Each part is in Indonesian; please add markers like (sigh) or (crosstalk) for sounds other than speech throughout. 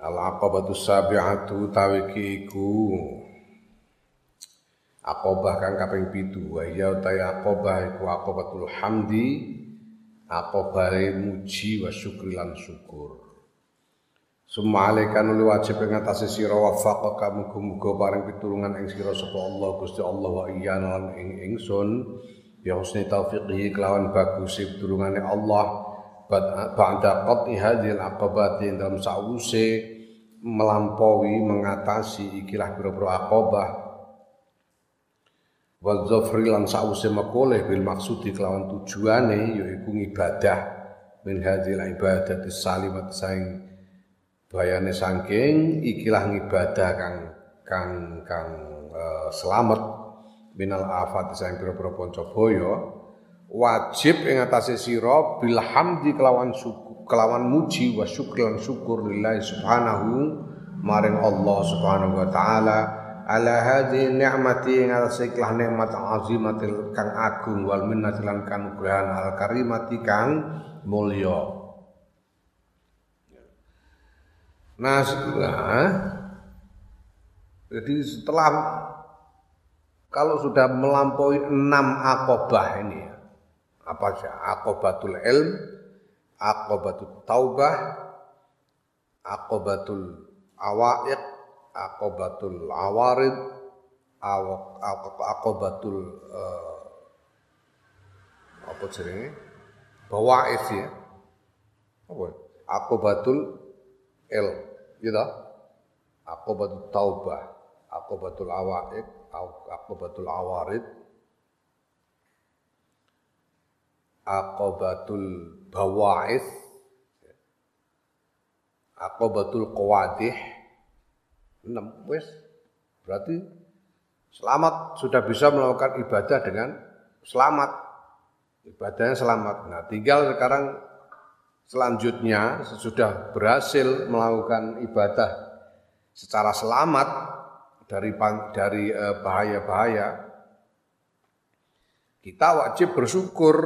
Al-aqabatu sabi'atu tawiki iku Aqabah kang kaping pitu. Wa iya utai aqabah iku aqabatul hamdi aqabahe muji wa syukri syukur. Summa alaika nuli wajib ing atase sira wafaqaka muga-muga paring pitulungan ing sira sapa Allah Gusti Allah wa iyana lan ing ingsun. Ya husni taufiqihi kelawan bagus pitulungane Allah ba'da qat'i hadhil aqabati dalam sause melampaui mengatasi ikilah pira-pira aqabah. Wa dzafri lan sause makoleh bil maksudi kelawan tujuane yaiku ibadah min hadhil ibadati salimat saing bayane saking ikilah ibadah kang kang kang uh, selamat. Minal afat saing pira-pira panca boyo wajib ing atase sira bil hamdi kelawan syukur kelawan muji wa syukur lan syukur lillahi subhanahu maring Allah subhanahu wa taala ala hadhi ni'mati ing atase ikhlas nikmat azimatil kang agung wal minnati lan kanugrahan al karimati kang mulya. Nah, setelah jadi setelah kalau sudah melampaui enam akobah ini apa saja? Akobatul ilm akobatul taubah akobatul awaiq akobatul awarid akobatul uh, apa jenenge? Bawaif ya. Apa akobatul il gitu akobatul taubah akobatul awaiq akobatul awarid aqobatul bawa'is aqobatul qawadih. Enam wis. Berarti selamat sudah bisa melakukan ibadah dengan selamat. Ibadahnya selamat. Nah tinggal sekarang selanjutnya sesudah berhasil melakukan ibadah secara selamat dari dari eh, bahaya-bahaya kita wajib bersyukur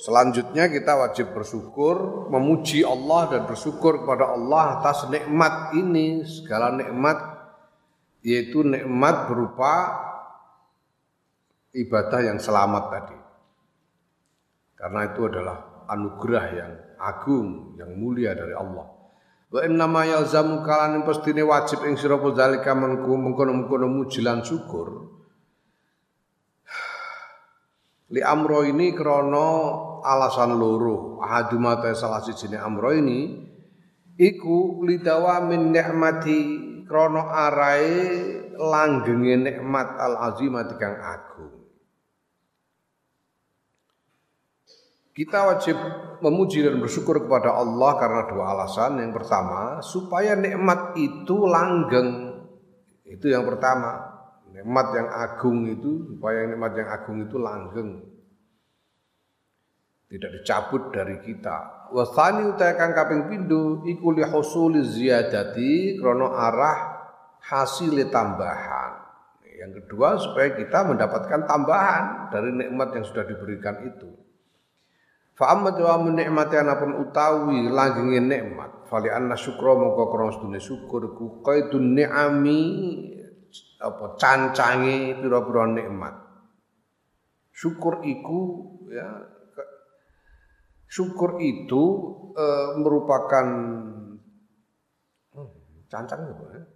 Selanjutnya kita wajib bersyukur, memuji Allah dan bersyukur kepada Allah atas nikmat ini, segala nikmat yaitu nikmat berupa ibadah yang selamat tadi. Karena itu adalah anugerah yang agung, yang mulia dari Allah. Wa inna ma yalzamu kalan pastine wajib ing sira zalika mengkono-mengkono muji lan syukur Li amro ini krono alasan loro. Ahadumata salah siji amro ini iku lidawa min nikmati krono arai langgenge nikmat al azimati kang agung. Kita wajib memuji dan bersyukur kepada Allah karena dua alasan. Yang pertama, supaya nikmat itu langgeng. Itu yang pertama. Nikmat yang agung itu supaya nikmat yang agung itu langgeng. Tidak dicabut dari kita. Wasani utai kang kaping pindho iku li husuli ziyadati krana arah hasil tambahan. Yang kedua supaya kita mendapatkan tambahan dari nikmat yang sudah diberikan itu. Fa amma wa nikmati anapun utawi langgenge nikmat, fali anna syukra mongko krana sedune syukur ku qaidun ni'ami apa cancange pira-pira nikmat. Syukur iku ya syukur itu e, merupakan hmm, cancang ya,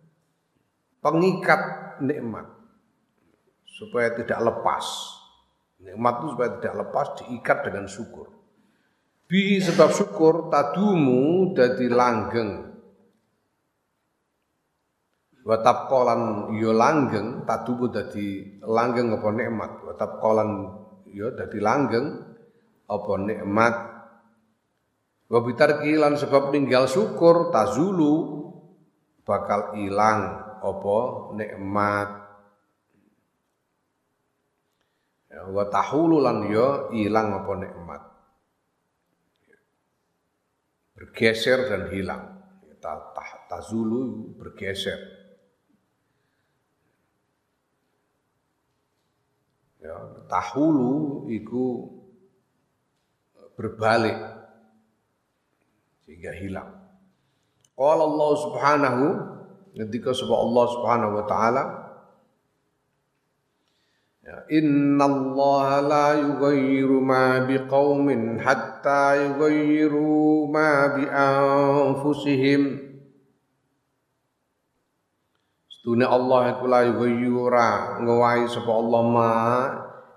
pengikat nikmat supaya tidak lepas. Nikmat itu supaya tidak lepas diikat dengan syukur. Bi sebab syukur tadumu dadi langgeng wa tabqalan yo ya langgeng tadubu dadi langgeng apa nikmat wa tabqalan yo ya dadi langgeng apa nikmat wa bitarki lan sebab ninggal syukur tazulu bakal ilang apa nikmat. Ya, wa tahulu lan ya ilang apa nikmat. Bergeser dan hilang. Tazulu bergeser. Ya tahulu iku berbalik sehingga hilang qala Allah subhanahu ketika sebab Allah subhanahu wa taala Ya, Inna Allah la yughayyiru ma biqaumin hatta yughayyiru ma bi anfusihim. Setune Allah iku la yughayyura ngowahi sapa Allah ma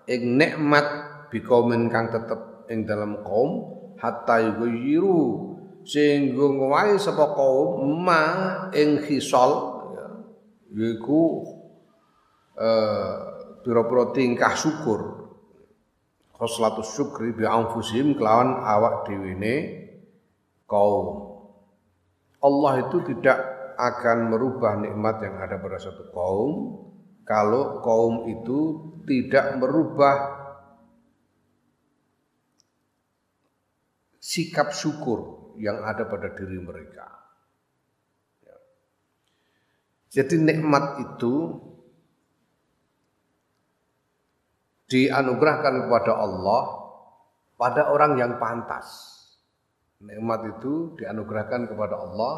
ing nikmat biqaumin kang tetep ing dalam kaum hatta yughayyiru sehingga ngowahi sapa kaum ma ing khisal ya, yaiku eh, pira-pira tingkah syukur. Khoslatus syukri bi anfusihim kelawan awak dhewe kaum. Allah itu tidak akan merubah nikmat yang ada pada satu kaum kalau kaum itu tidak merubah sikap syukur yang ada pada diri mereka. Ya. Jadi nikmat itu dianugerahkan kepada Allah pada orang yang pantas. Nikmat itu dianugerahkan kepada Allah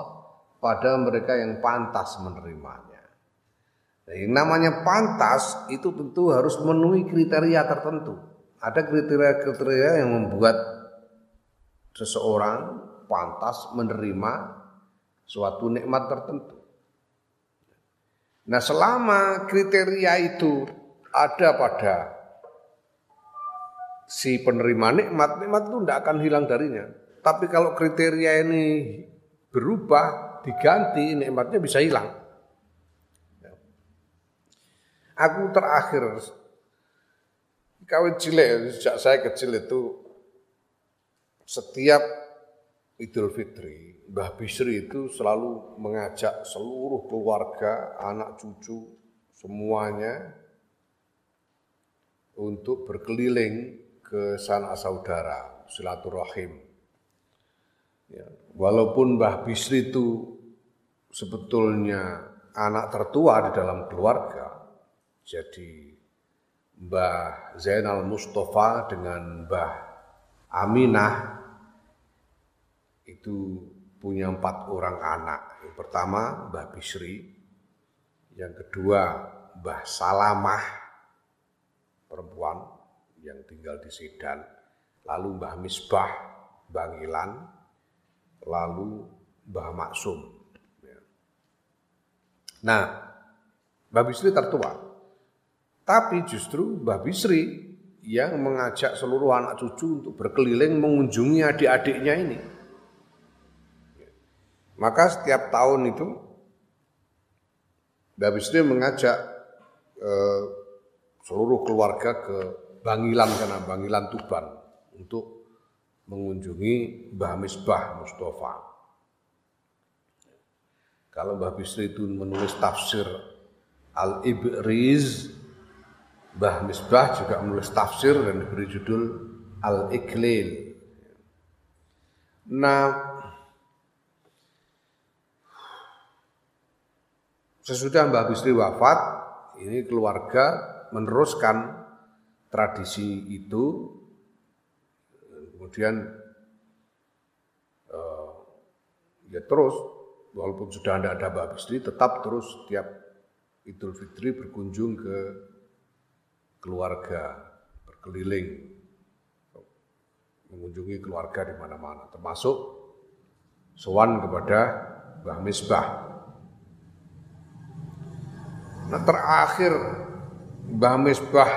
pada mereka yang pantas menerimanya. Nah, yang namanya pantas itu tentu harus memenuhi kriteria tertentu. Ada kriteria-kriteria yang membuat seseorang pantas menerima suatu nikmat tertentu. Nah, selama kriteria itu ada pada si penerima nikmat, nikmat itu tidak akan hilang darinya. Tapi kalau kriteria ini berubah, diganti, nikmatnya bisa hilang. Aku terakhir, kawin cilik, sejak saya kecil itu, setiap Idul Fitri, Mbah Bisri itu selalu mengajak seluruh keluarga, anak cucu, semuanya untuk berkeliling ke sanak saudara, silaturahim. Ya, walaupun Mbah Bisri itu sebetulnya anak tertua di dalam keluarga, jadi Mbah Zainal Mustafa dengan Mbah Aminah itu punya empat orang anak. Yang pertama Mbah Bisri, yang kedua Mbah Salamah perempuan, yang tinggal di Sedan, lalu Mbah Misbah Bangilan, lalu Mbah Maksum. Ya. Nah, Mbah Bisri tertua. Tapi justru Mbah Bisri yang mengajak seluruh anak cucu untuk berkeliling mengunjungi adik-adiknya ini. Maka setiap tahun itu Mbah Bisri mengajak eh, seluruh keluarga ke Bangilan karena Bangilan Tuban untuk mengunjungi Mbah Misbah Mustafa. Kalau Mbah Bisri itu menulis tafsir Al-Ibriz, Mbah Misbah juga menulis tafsir dan diberi judul Al-Iklil. Nah, sesudah Mbah Bisri wafat, ini keluarga meneruskan tradisi itu kemudian uh, ya terus walaupun sudah tidak ada Mbak Bisri tetap terus tiap Idul Fitri berkunjung ke keluarga berkeliling mengunjungi keluarga di mana-mana termasuk sowan kepada Mbah Misbah. Nah terakhir Mbah Misbah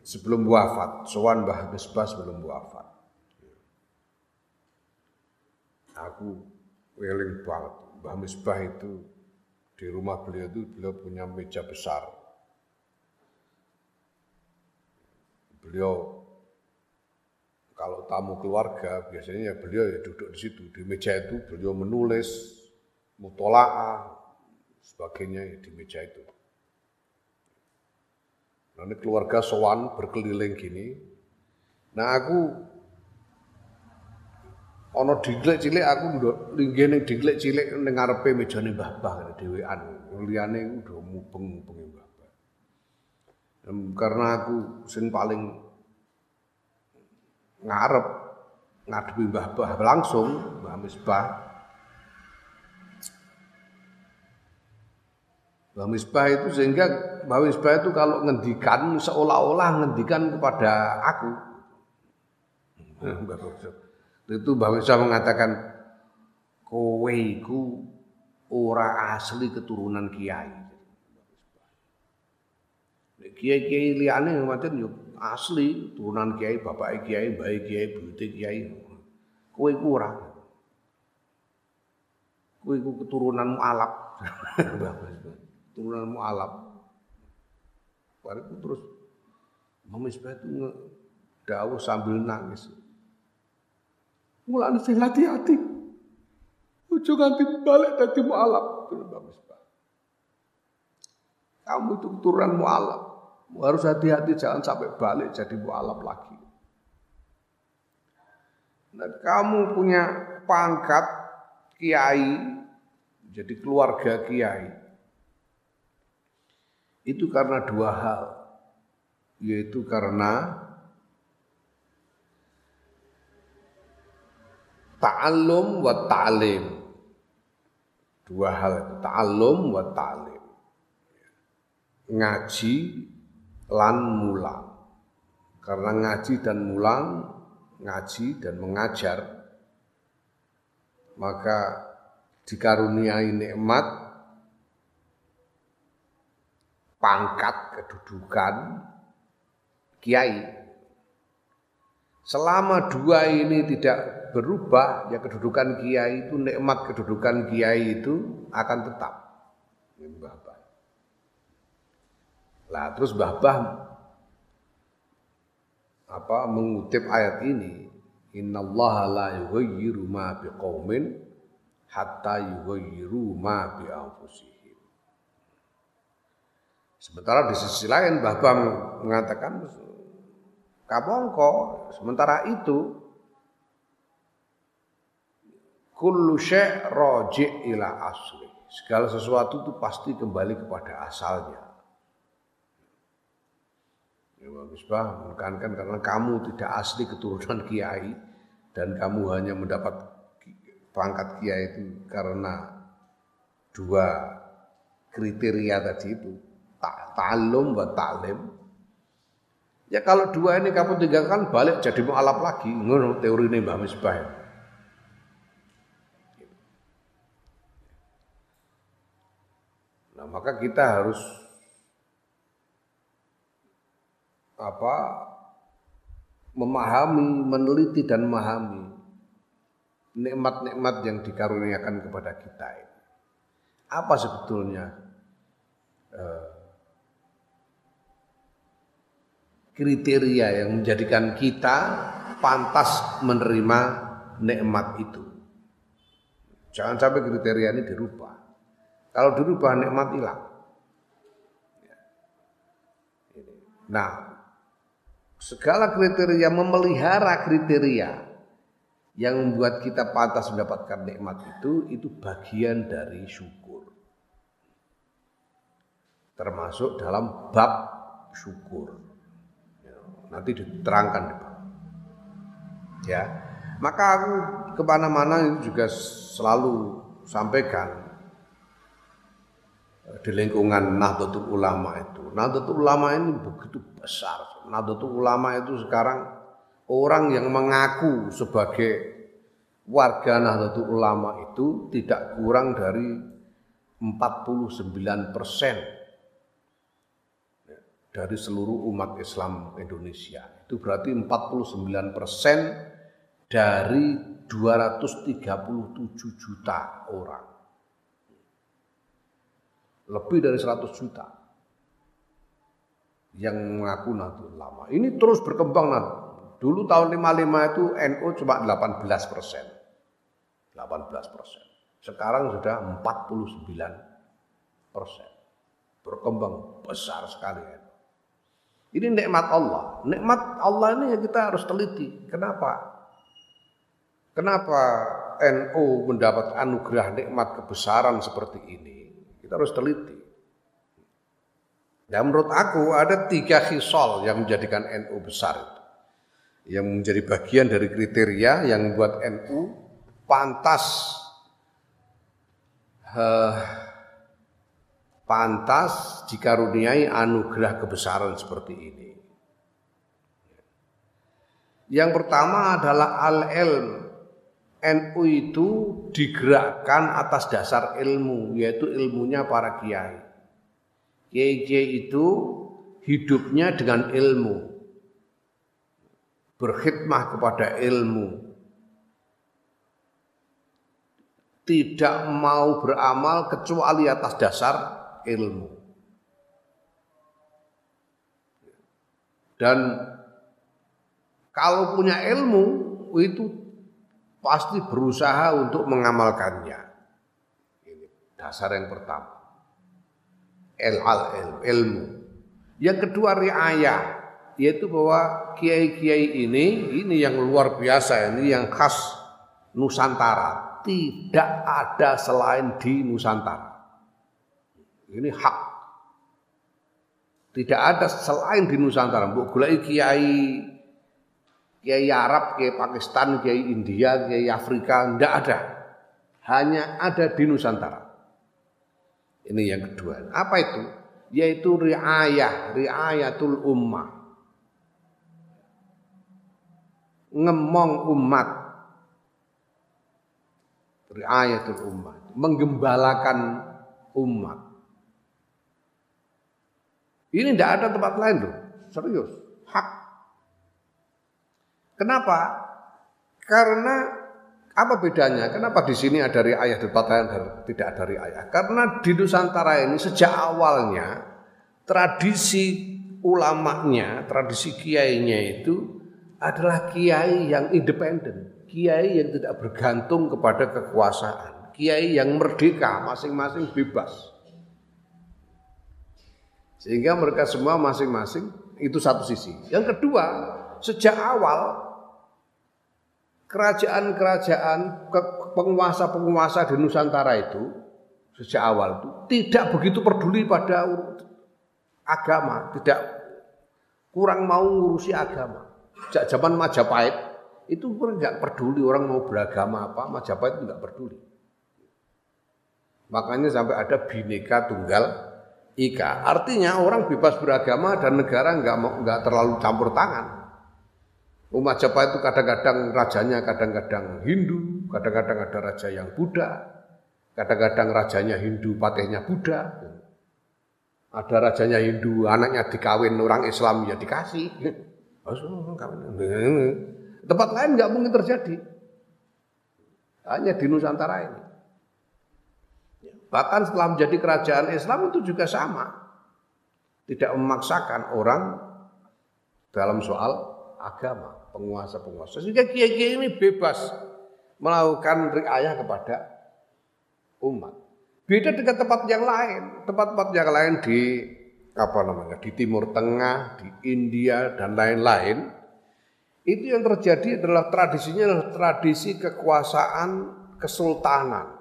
sebelum wafat, sowan Mbah Misbah sebelum wafat. Aku weling banget. Mbah Misbah itu di rumah beliau itu beliau punya meja besar. Beliau kalau tamu keluarga biasanya beliau ya duduk di situ di meja itu beliau menulis mutolaah, sebagainya di meja itu. Nah ini keluarga sowan berkeliling gini. Nah aku ono diglek cilik aku linggih ning diglek cilik ning ngarepe mejane Mbah Bah dhewean. Liyane udah mubeng-mubeng Mbah Bah. Karena aku sing paling ngarep ngadepi Mbah Bah langsung Mbah Misbah. Mbah Misbah itu sehingga Mbah Misbah itu kalau ngendikan seolah-olah ngendikan kepada aku. Misbah itu Mbah Isa mengatakan kowe iku ora asli keturunan kiai. Kiai-kiai liyane macam yo asli turunan kiai, bapak kiai, bayi kiai, buyute kiai. Iku ora. Kowe keturunanmu alap. (laughs) Turunanmu alap. Bariku terus Mama Isbah itu dawuh sambil nangis. Mulane sing hati-hati. Ojo ganti balik dadi mualaf. Kamu itu keturunan mualaf. Harus hati-hati jangan sampai balik jadi mualaf lagi. Nah, kamu punya pangkat kiai, jadi keluarga kiai. Itu karena dua hal. Yaitu karena ta'allum wa ta'lim. Dua hal ta'allum wa ta'lim. Ngaji lan mulang. Karena ngaji dan mulang, ngaji dan mengajar, maka dikaruniai nikmat pangkat kedudukan kiai. Selama dua ini tidak berubah ya kedudukan kiai itu nikmat kedudukan kiai itu akan tetap Mbah Bah. Lah terus Mbah Bah apa mengutip ayat ini innallaha la yughayyiru ma biqaumin hatta yughayyiru ma bi. Sementara di sisi lain Mbah Bah mengatakan kabongko sementara itu kullu syai' raji' ila asli. Segala sesuatu itu pasti kembali kepada asalnya. Ya Misbah menekankan karena kamu tidak asli keturunan kiai dan kamu hanya mendapat pangkat kiai itu karena dua kriteria tadi itu ta'allum wa ta'lim. Ya kalau dua ini kamu tinggalkan balik jadi mu'alaf lagi. Ngono teori ini Mbah Misbah. Nah, maka kita harus apa memahami, meneliti dan memahami nikmat-nikmat yang dikaruniakan kepada kita ini. Apa sebetulnya eh, kriteria yang menjadikan kita pantas menerima nikmat itu. Jangan sampai kriteria ini dirubah. Kalau dirubah nikmat hilang. Nah, segala kriteria memelihara kriteria yang membuat kita pantas mendapatkan nikmat itu itu bagian dari syukur. Termasuk dalam bab syukur. Nanti diterangkan di Ya, maka aku ke mana-mana itu juga selalu sampaikan di lingkungan Nahdlatul Ulama itu. Nahdlatul Ulama ini begitu besar. Nahdlatul Ulama itu sekarang orang yang mengaku sebagai warga Nahdlatul Ulama itu tidak kurang dari 49 persen dari seluruh umat Islam Indonesia. Itu berarti 49 persen dari 237 juta orang lebih dari 100 juta yang mengaku Nahdlatul Ulama. Ini terus berkembang nah. Dulu tahun 55 itu NU cuma 18 persen. 18 persen. Sekarang sudah 49 persen. Berkembang besar sekali. Ini nikmat Allah. Nikmat Allah ini yang kita harus teliti. Kenapa? Kenapa NU mendapat anugerah nikmat kebesaran seperti ini? Kita harus teliti. Dan menurut aku ada tiga hisol yang menjadikan NU besar itu. Yang menjadi bagian dari kriteria yang membuat NU pantas uh, pantas dikaruniai anugerah kebesaran seperti ini. Yang pertama adalah al-ilm. NU itu digerakkan atas dasar ilmu, yaitu ilmunya para kiai. Kiai-kiai itu hidupnya dengan ilmu. Berkhidmah kepada ilmu. Tidak mau beramal kecuali atas dasar ilmu. Dan kalau punya ilmu itu pasti berusaha untuk mengamalkannya. Ini dasar yang pertama. El al ilmu, ilmu. Yang kedua riayah, yaitu bahwa kiai-kiai ini ini yang luar biasa, ini yang khas Nusantara. Tidak ada selain di Nusantara. Ini hak. Tidak ada selain di Nusantara. Mbok golek kiai kiai Arab, kiai Pakistan, kiai India, kiai Afrika, tidak ada. Hanya ada di Nusantara. Ini yang kedua. Apa itu? Yaitu riayah, riayatul ummah. Ngemong umat. Riayatul ummah. Menggembalakan umat. Ini tidak ada tempat lain loh, serius, hak. Kenapa? Karena apa bedanya? Kenapa di sini ada riayah di tempat lain tidak ada riayah? Karena di Nusantara ini sejak awalnya tradisi ulamanya, tradisi kiainya itu adalah kiai yang independen, kiai yang tidak bergantung kepada kekuasaan, kiai yang merdeka, masing-masing bebas. Sehingga mereka semua masing-masing itu satu sisi. Yang kedua, sejak awal kerajaan-kerajaan penguasa-penguasa di Nusantara itu sejak awal itu tidak begitu peduli pada agama, tidak kurang mau ngurusi agama. Sejak zaman Majapahit itu pun nggak peduli orang mau beragama apa, Majapahit tidak peduli. Makanya sampai ada bineka tunggal ika. Artinya orang bebas beragama dan negara nggak nggak terlalu campur tangan. Umat Jepang itu kadang-kadang rajanya kadang-kadang Hindu, kadang-kadang ada raja yang Buddha, kadang-kadang rajanya Hindu, patihnya Buddha. Ada rajanya Hindu, anaknya dikawin orang Islam ya dikasih. (laughs) Tempat lain nggak mungkin terjadi. Hanya di Nusantara ini. Bahkan setelah menjadi kerajaan Islam itu juga sama. Tidak memaksakan orang dalam soal agama, penguasa-penguasa. Sehingga kiai-kiai ini bebas melakukan riayah kepada umat. Beda dengan tempat yang lain. Tempat-tempat yang lain di apa namanya di Timur Tengah, di India dan lain-lain. Itu yang terjadi adalah tradisinya adalah tradisi kekuasaan kesultanan.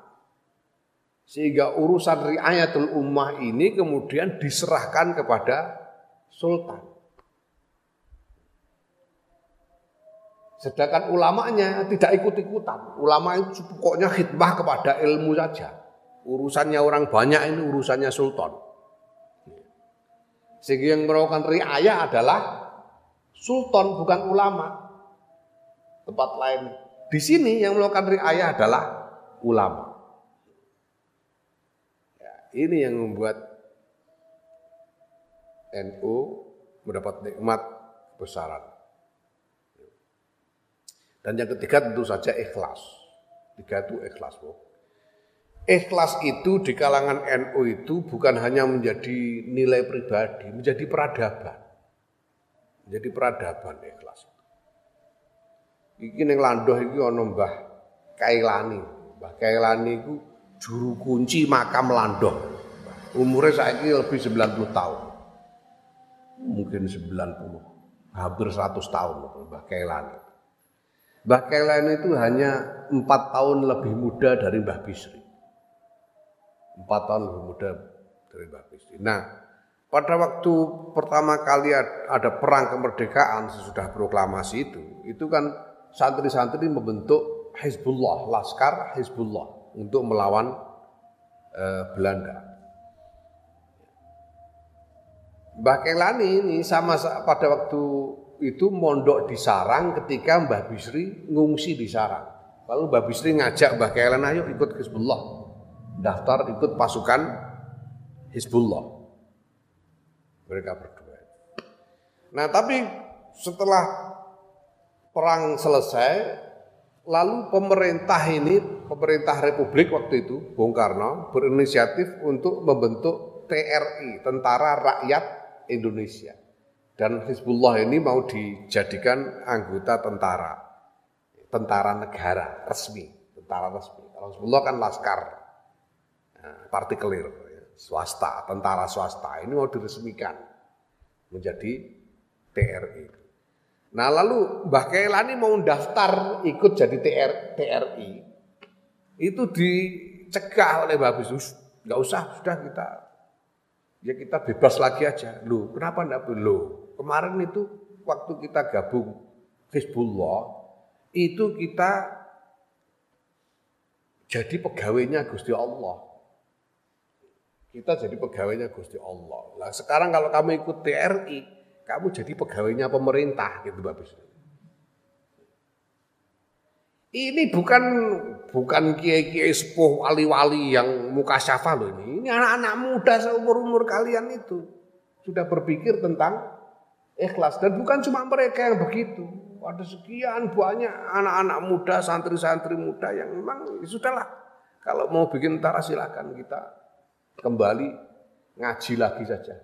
Sehingga urusan riayatul ummah ini kemudian diserahkan kepada sultan. Sedangkan ulamanya tidak ikut-ikutan. Ulama itu pokoknya khidmah kepada ilmu saja. Urusannya orang banyak ini urusannya sultan. Sehingga yang melakukan riayah adalah sultan bukan ulama. Tempat lain. Di sini yang melakukan riayah adalah ulama. Ini yang membuat NU mendapat nikmat besaran. Dan yang ketiga tentu saja ikhlas. Tiga itu ikhlas. Bu. Ikhlas itu di kalangan NU itu bukan hanya menjadi nilai pribadi, menjadi peradaban. Menjadi peradaban ikhlas. Iki ning Landoh iki ana Mbah Kailani. Mbah Kailani iku juru kunci makam Landoh. Umurnya saiki lebih 90 tahun. Mungkin 90, hampir 100 tahun Mbah Kailan. Mbah Kailan itu hanya empat tahun lebih muda dari Mbah Bisri. Empat tahun lebih muda dari Mbah Bisri. Nah, pada waktu pertama kali ada perang kemerdekaan sesudah proklamasi itu, itu kan santri-santri membentuk Hizbullah, Laskar Hizbullah untuk melawan eh, Belanda. Mbah Kelani ini sama pada waktu itu mondok di Sarang ketika Mbah Bisri ngungsi di Sarang. Lalu Mbah Bisri ngajak Mbah Kelani ayo ikut Hizbullah. Daftar ikut pasukan Hizbullah. Mereka berdua. Nah tapi setelah perang selesai, lalu pemerintah ini, pemerintah Republik waktu itu, Bung Karno, berinisiatif untuk membentuk TRI, Tentara Rakyat Indonesia. Dan Hizbullah ini mau dijadikan anggota tentara, tentara negara resmi, tentara resmi. Kalau Hizbullah kan laskar, nah, partikelir, swasta, tentara swasta. Ini mau diresmikan menjadi TRI. Nah lalu Mbah Kailani mau daftar ikut jadi TR, TRI. Itu dicegah oleh Mbah Bisus. Gak usah, sudah kita ya kita bebas lagi aja. Loh, kenapa enggak Loh, kemarin itu waktu kita gabung Hizbullah, itu kita jadi pegawainya Gusti Allah. Kita jadi pegawainya Gusti Allah. Nah sekarang kalau kamu ikut TRI, kamu jadi pegawainya pemerintah gitu Mbak Bis. Ini bukan bukan kiai-kiai sepuh wali-wali yang muka syafa loh ini. Ini anak-anak muda seumur-umur kalian itu sudah berpikir tentang ikhlas dan bukan cuma mereka yang begitu. Ada sekian banyak anak-anak muda, santri-santri muda yang memang ya sudahlah. Kalau mau bikin tentara silakan kita kembali ngaji lagi saja.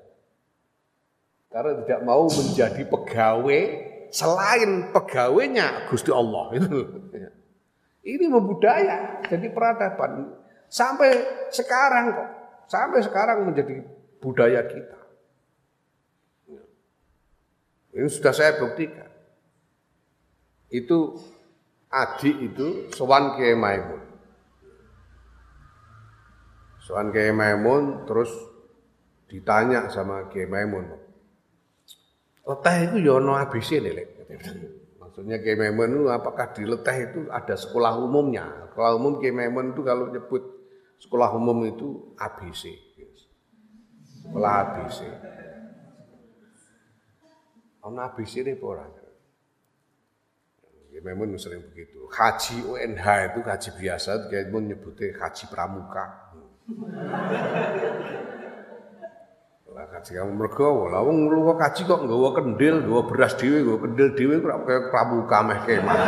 Karena tidak mau menjadi pegawai selain pegawainya Gusti Allah. Ini membudaya, jadi peradaban. Sampai sekarang kok, sampai sekarang menjadi budaya kita. Ini sudah saya buktikan. Itu adik itu Sowan Kiai Maimun. Sowan Kiai Maimun terus ditanya sama Kiai Maimun, leteh itu ya ono nih, Lek. Maksudnya Kememen itu apakah di leteh itu ada sekolah umumnya? Sekolah umum Kememen itu kalau nyebut sekolah umum itu ABC. Sekolah ABC. Ono ABC nih orang. Kememen sering begitu. Haji UNH itu haji biasa, Kememen nyebutnya haji pramuka. Kaji mergo lah wong lu kaji kok nggawa kendil, nggawa beras dhewe, nggawa kendil dhewe kok kaya pramuka meh kemah. (laughs)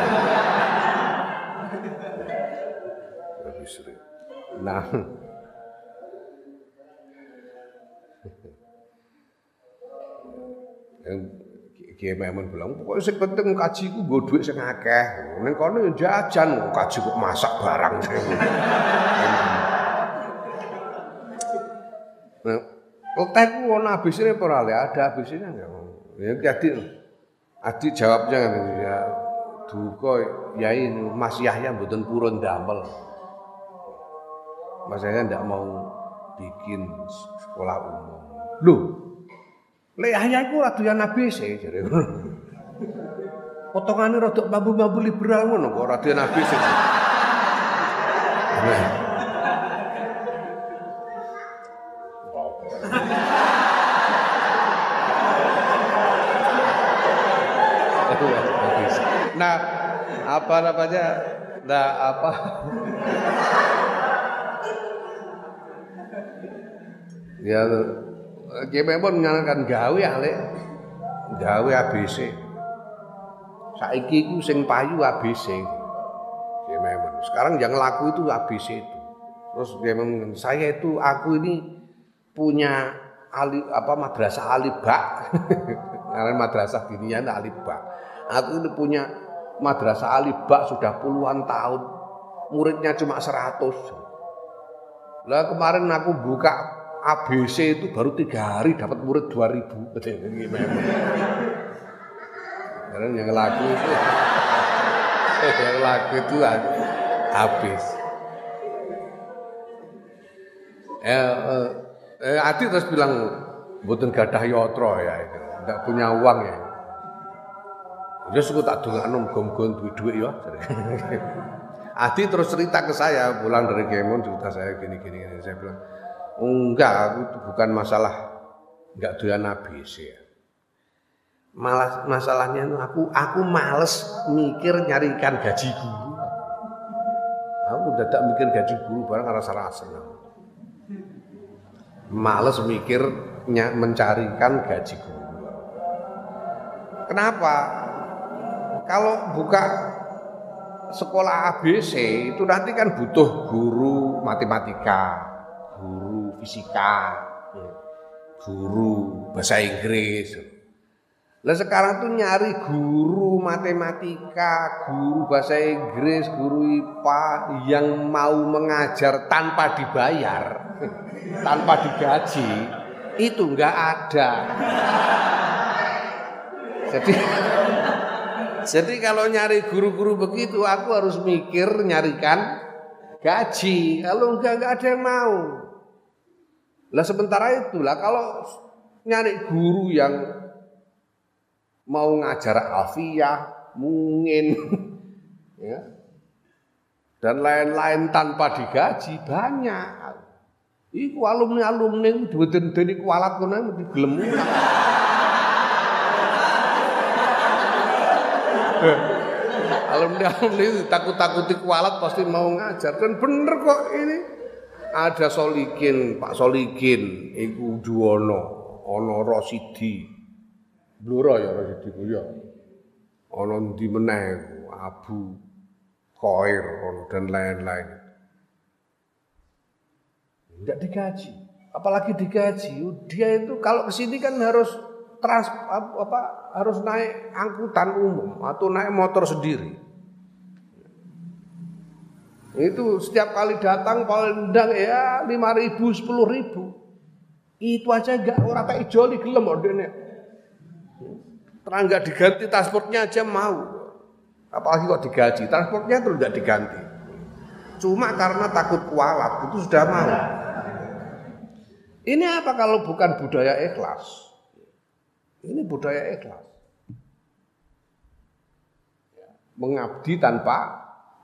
Nah, (laughs) Kiai Maimun bilang, pokoknya sing penting kaji ku nggo dhuwit sing akeh. Ning kono yo jajan, kaji kok masak barang. (laughs) Leteh ku ono abisine apa ora Ada abisine enggak? Ya jadi adik jawabnya kan ya duka yai Mas Yahya mboten purun damel. Mas Yahya ndak mau bikin sekolah umum. Loh, Lek Yahya iku radoyan ABC jare. Potongane rada bambu-bambu liberal ngono kok radoyan ABC. Nah, apa namanya? Nah, apa? ya, GPM pun menyarankan gawe ale, gawe ABC. Saiki ku sing payu ABC. GPM. Sekarang yang laku itu ABC itu. Terus GPM saya itu aku ini punya ali apa madrasah alibak. (laughs) Karena madrasah dinian alibak. Aku ini punya Madrasah Alibak sudah puluhan tahun. Muridnya cuma 100. Lah kemarin aku buka ABC itu baru tiga hari dapat murid 2000 Karena yang laku itu (laughs) yang laku itu habis. Eh, eh, eh Adi terus bilang buatan gadah yotro ya itu, tidak punya uang ya. Dia suka tak dongakno gom-gom duit-duit ya. Adi terus cerita ke saya pulang dari Kemon cerita saya gini gini, gini. saya bilang enggak aku itu bukan masalah enggak doyan sih ya. Malah masalahnya itu aku aku males mikir nyarikan gaji guru. Aku dadak mikir gaji guru barang rasa rasa. Males mikir mencarikan gaji guru. Kenapa? Kalau buka sekolah ABC itu nanti kan butuh guru matematika, guru fisika, guru bahasa Inggris. Lah sekarang tuh nyari guru matematika, guru bahasa Inggris, guru IPA yang mau mengajar tanpa dibayar, (laughs) tanpa digaji, itu enggak ada. Jadi (laughs) jadi kalau nyari guru-guru begitu aku harus mikir nyarikan gaji. Kalau enggak enggak ada yang mau. Lah sementara itulah kalau nyari guru yang mau ngajar alfiah, mungkin (laughs) ya. Dan lain-lain tanpa digaji banyak. Iku alumni-alumni duwe-duwe kualat (laughs) gelem alumni-alumni takut-takuti kualat pasti mau ngajar. Dan bener kok ini. Ada Solikin, Pak Solikin, Iku Juwono, Ono Rosidi, Bluro ya Rosidi ku ya, Ono di meneh Abu Koir dan lain-lain. Tidak digaji, apalagi digaji. Dia itu kalau ke sini kan harus trans apa harus naik angkutan umum atau naik motor sendiri. Itu setiap kali datang paling ndang ya lima ribu, sepuluh ribu. Itu aja enggak orang tak ijoli gelem ordene. Terang enggak diganti transportnya aja mau. Apalagi kok digaji, transportnya terus enggak diganti. Cuma karena takut kualat itu sudah mau. Ini apa kalau bukan budaya ikhlas? Ini budaya ikhlas. Ya, mengabdi tanpa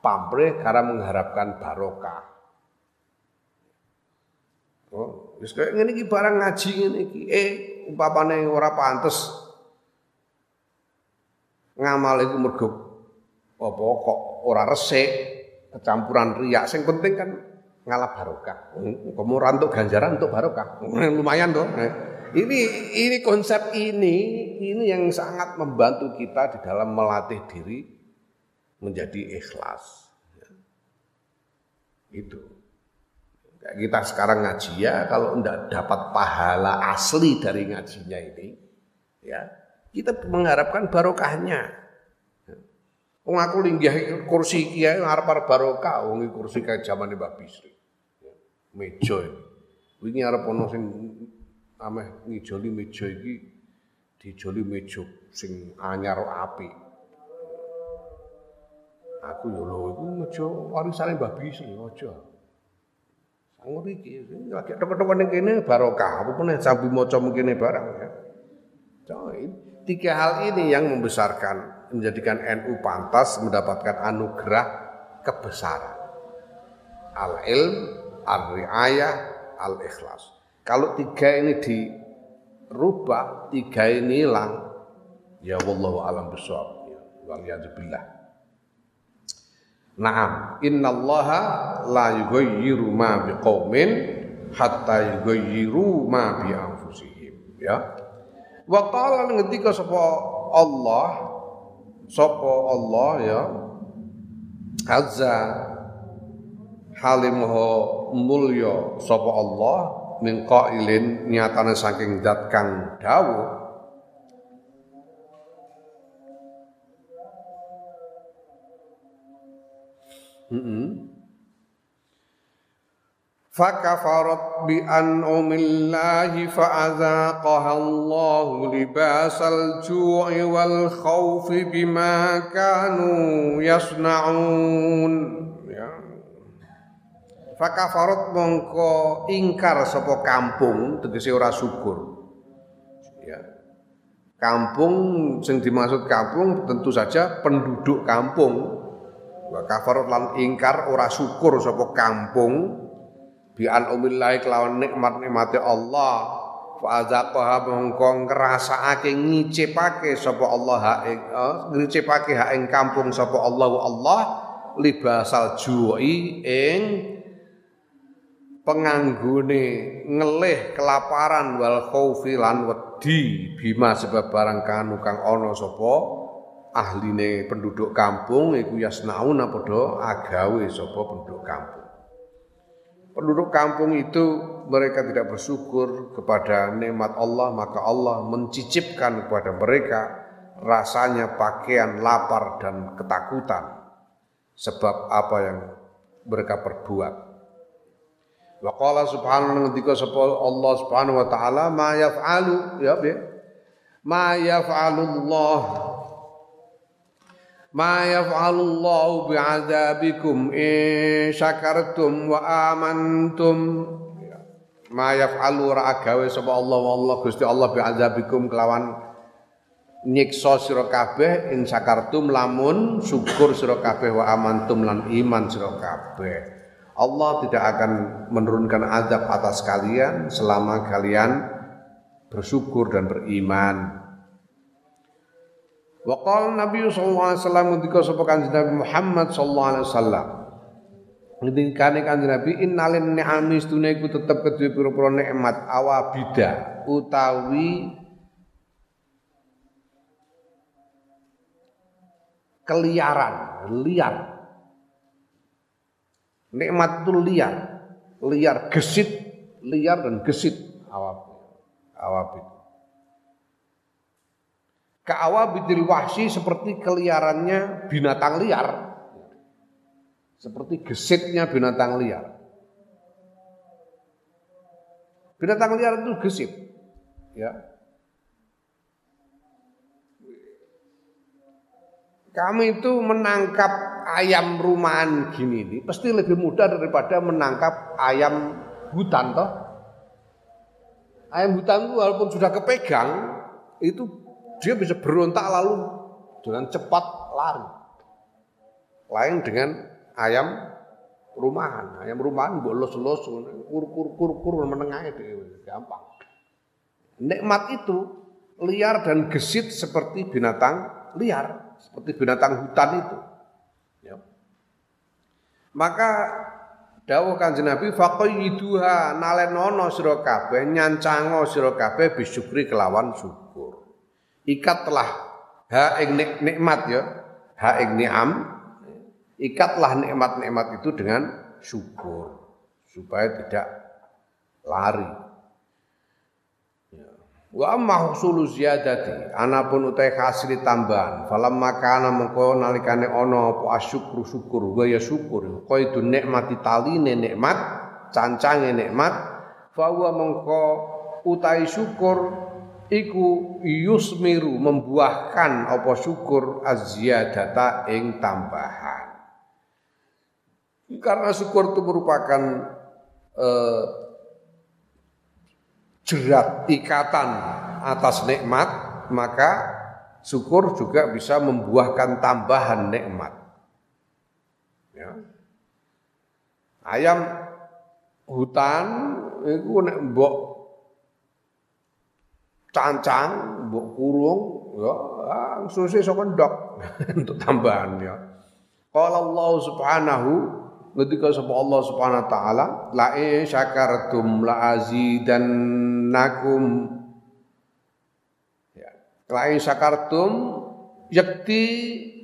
pamrih karena mengharapkan barokah. Oh, wis kaya ngene iki barang ngaji ngene iki. Eh, umpamane ora pantes ngamal iku mergo apa kok ora resik, kecampuran riak. Sing penting kan ngalap barokah. Kamu rantuk ganjaran untuk barokah. Lumayan tuh. Ini ini konsep ini ini yang sangat membantu kita di dalam melatih diri menjadi ikhlas. Itu. Kita sekarang ngaji ya kalau tidak dapat pahala asli dari ngajinya ini, ya kita mengharapkan barokahnya. Wong aku linggih kursi kiai ngarep barokah, wong kursi kayak zaman Mbak Bisri. Meja ini. Wingi arep ana ameh ngijoli meja iki dijoli meja sing anyar api. Aku yo lho iku meja warisane Mbah Bisi aja. Sangur iki lagi tok-tok ning kene barokah apa meneh sambil maca mungkine barang ya. Tiga hal ini yang membesarkan menjadikan NU pantas mendapatkan anugerah kebesaran. Al-ilm, al-riayah, al-ikhlas. Kalau tiga ini dirubah, tiga ini hilang, ya wallahu alam bisawab. Ya, Waliyadzubillah. Naam, innallaha la yughayyiru ma biqaumin hatta yughayyiru ma bi anfusihim. Ya. Wa qala ngendika sapa Allah sapa Allah ya azza halimho mulya sapa Allah min qailin nyatane saking zat kang dawuh فكفرت بأنعم الله فأذاقها الله لباس الجوع والخوف بما كانوا يصنعون ya. Fakafarot mongko ingkar sapa kampung tegese ora syukur. Ya. Kampung sing dimaksud kampung tentu saja penduduk kampung. Wa kafarot lan ingkar ora syukur sapa kampung bi an umillahi kelawan nikmat nikmate Allah fa azaqaha mongko ngrasakake ngicipake sapa Allah ha ing eh, ngicipake ha ing kampung sapa Allah Allah libasal ju'i ing penganggone ngelih kelaparan wal khaufi lan wedi bima sebab barang kanu kang ana sapa ahline penduduk kampung iku yasnauna padha agawe sapa penduduk kampung penduduk kampung itu mereka tidak bersyukur kepada nikmat Allah maka Allah mencicipkan kepada mereka rasanya pakaian lapar dan ketakutan sebab apa yang mereka perbuat. Wa qala subhanahu wa ta'ala Allah subhanahu wa ta'ala ma yaf'alu ya ma yaf'alu Allah ma yaf'alullahu bi'adzabikum in syakartum wa amantum. Ma yaf'alu ra agawe sapa Allah Allah Gusti Allah bi'adzabikum kelawan nyiksa sira kabeh in syakartum lamun syukur sira kabeh wa amantum lan iman sira kabeh Allah tidak akan menurunkan azab atas kalian selama kalian bersyukur dan beriman. Wa qala Nabi sallallahu alaihi wasallam ketika sapa Nabi Muhammad sallallahu alaihi wasallam. Ngendikane kanjeng Nabi innalin ni'ami stune iku tetep kedue pira-pira nikmat awabida utawi keliaran, liar. Nikmat itu liar, liar gesit, liar dan gesit awab awabid. Ka'awabidil wahsi seperti keliarannya binatang liar. Seperti gesitnya binatang liar. Binatang liar itu gesit. Ya. Kami itu menangkap ayam rumahan gini ini pasti lebih mudah daripada menangkap ayam hutan toh. Ayam hutan itu walaupun sudah kepegang itu dia bisa berontak lalu dengan cepat lari. Lain dengan ayam rumahan. Ayam rumahan bolos-los kur-kur-kur-kur menengah itu gampang. Nikmat itu liar dan gesit seperti binatang liar, seperti binatang hutan itu. Ya. Maka dawuh Kanjeng Nabi faqayyiduha nalenono sira kabeh nyancango sira kabeh bisyukri kelawan syukur ikatlah ha ing nikmat ya ha ing ni'am ikatlah nikmat-nikmat itu dengan syukur supaya tidak lari. Wa amma husulu ziyadati. Anapun utai hasil tambahan. Falam makana mengko nalikane ana apa asyukru syukur wa ya syukur. Qaidu nikmati taline nikmat cancange nikmat. Fa mengko utai syukur iku yusmiru membuahkan apa syukur azyadata ing tambahan. Karena syukur itu merupakan eh, jerat ikatan atas nikmat maka syukur juga bisa membuahkan tambahan nikmat ya. ayam hutan itu nek mbok cancang, mbok kurung, ya langsung sih sok (laughs) untuk tambahan ya. Qala Allah Subhanahu ketika sapa Allah Subhanahu wa taala? La in syakartum la azidannakum. Ya. La in syakartum yakti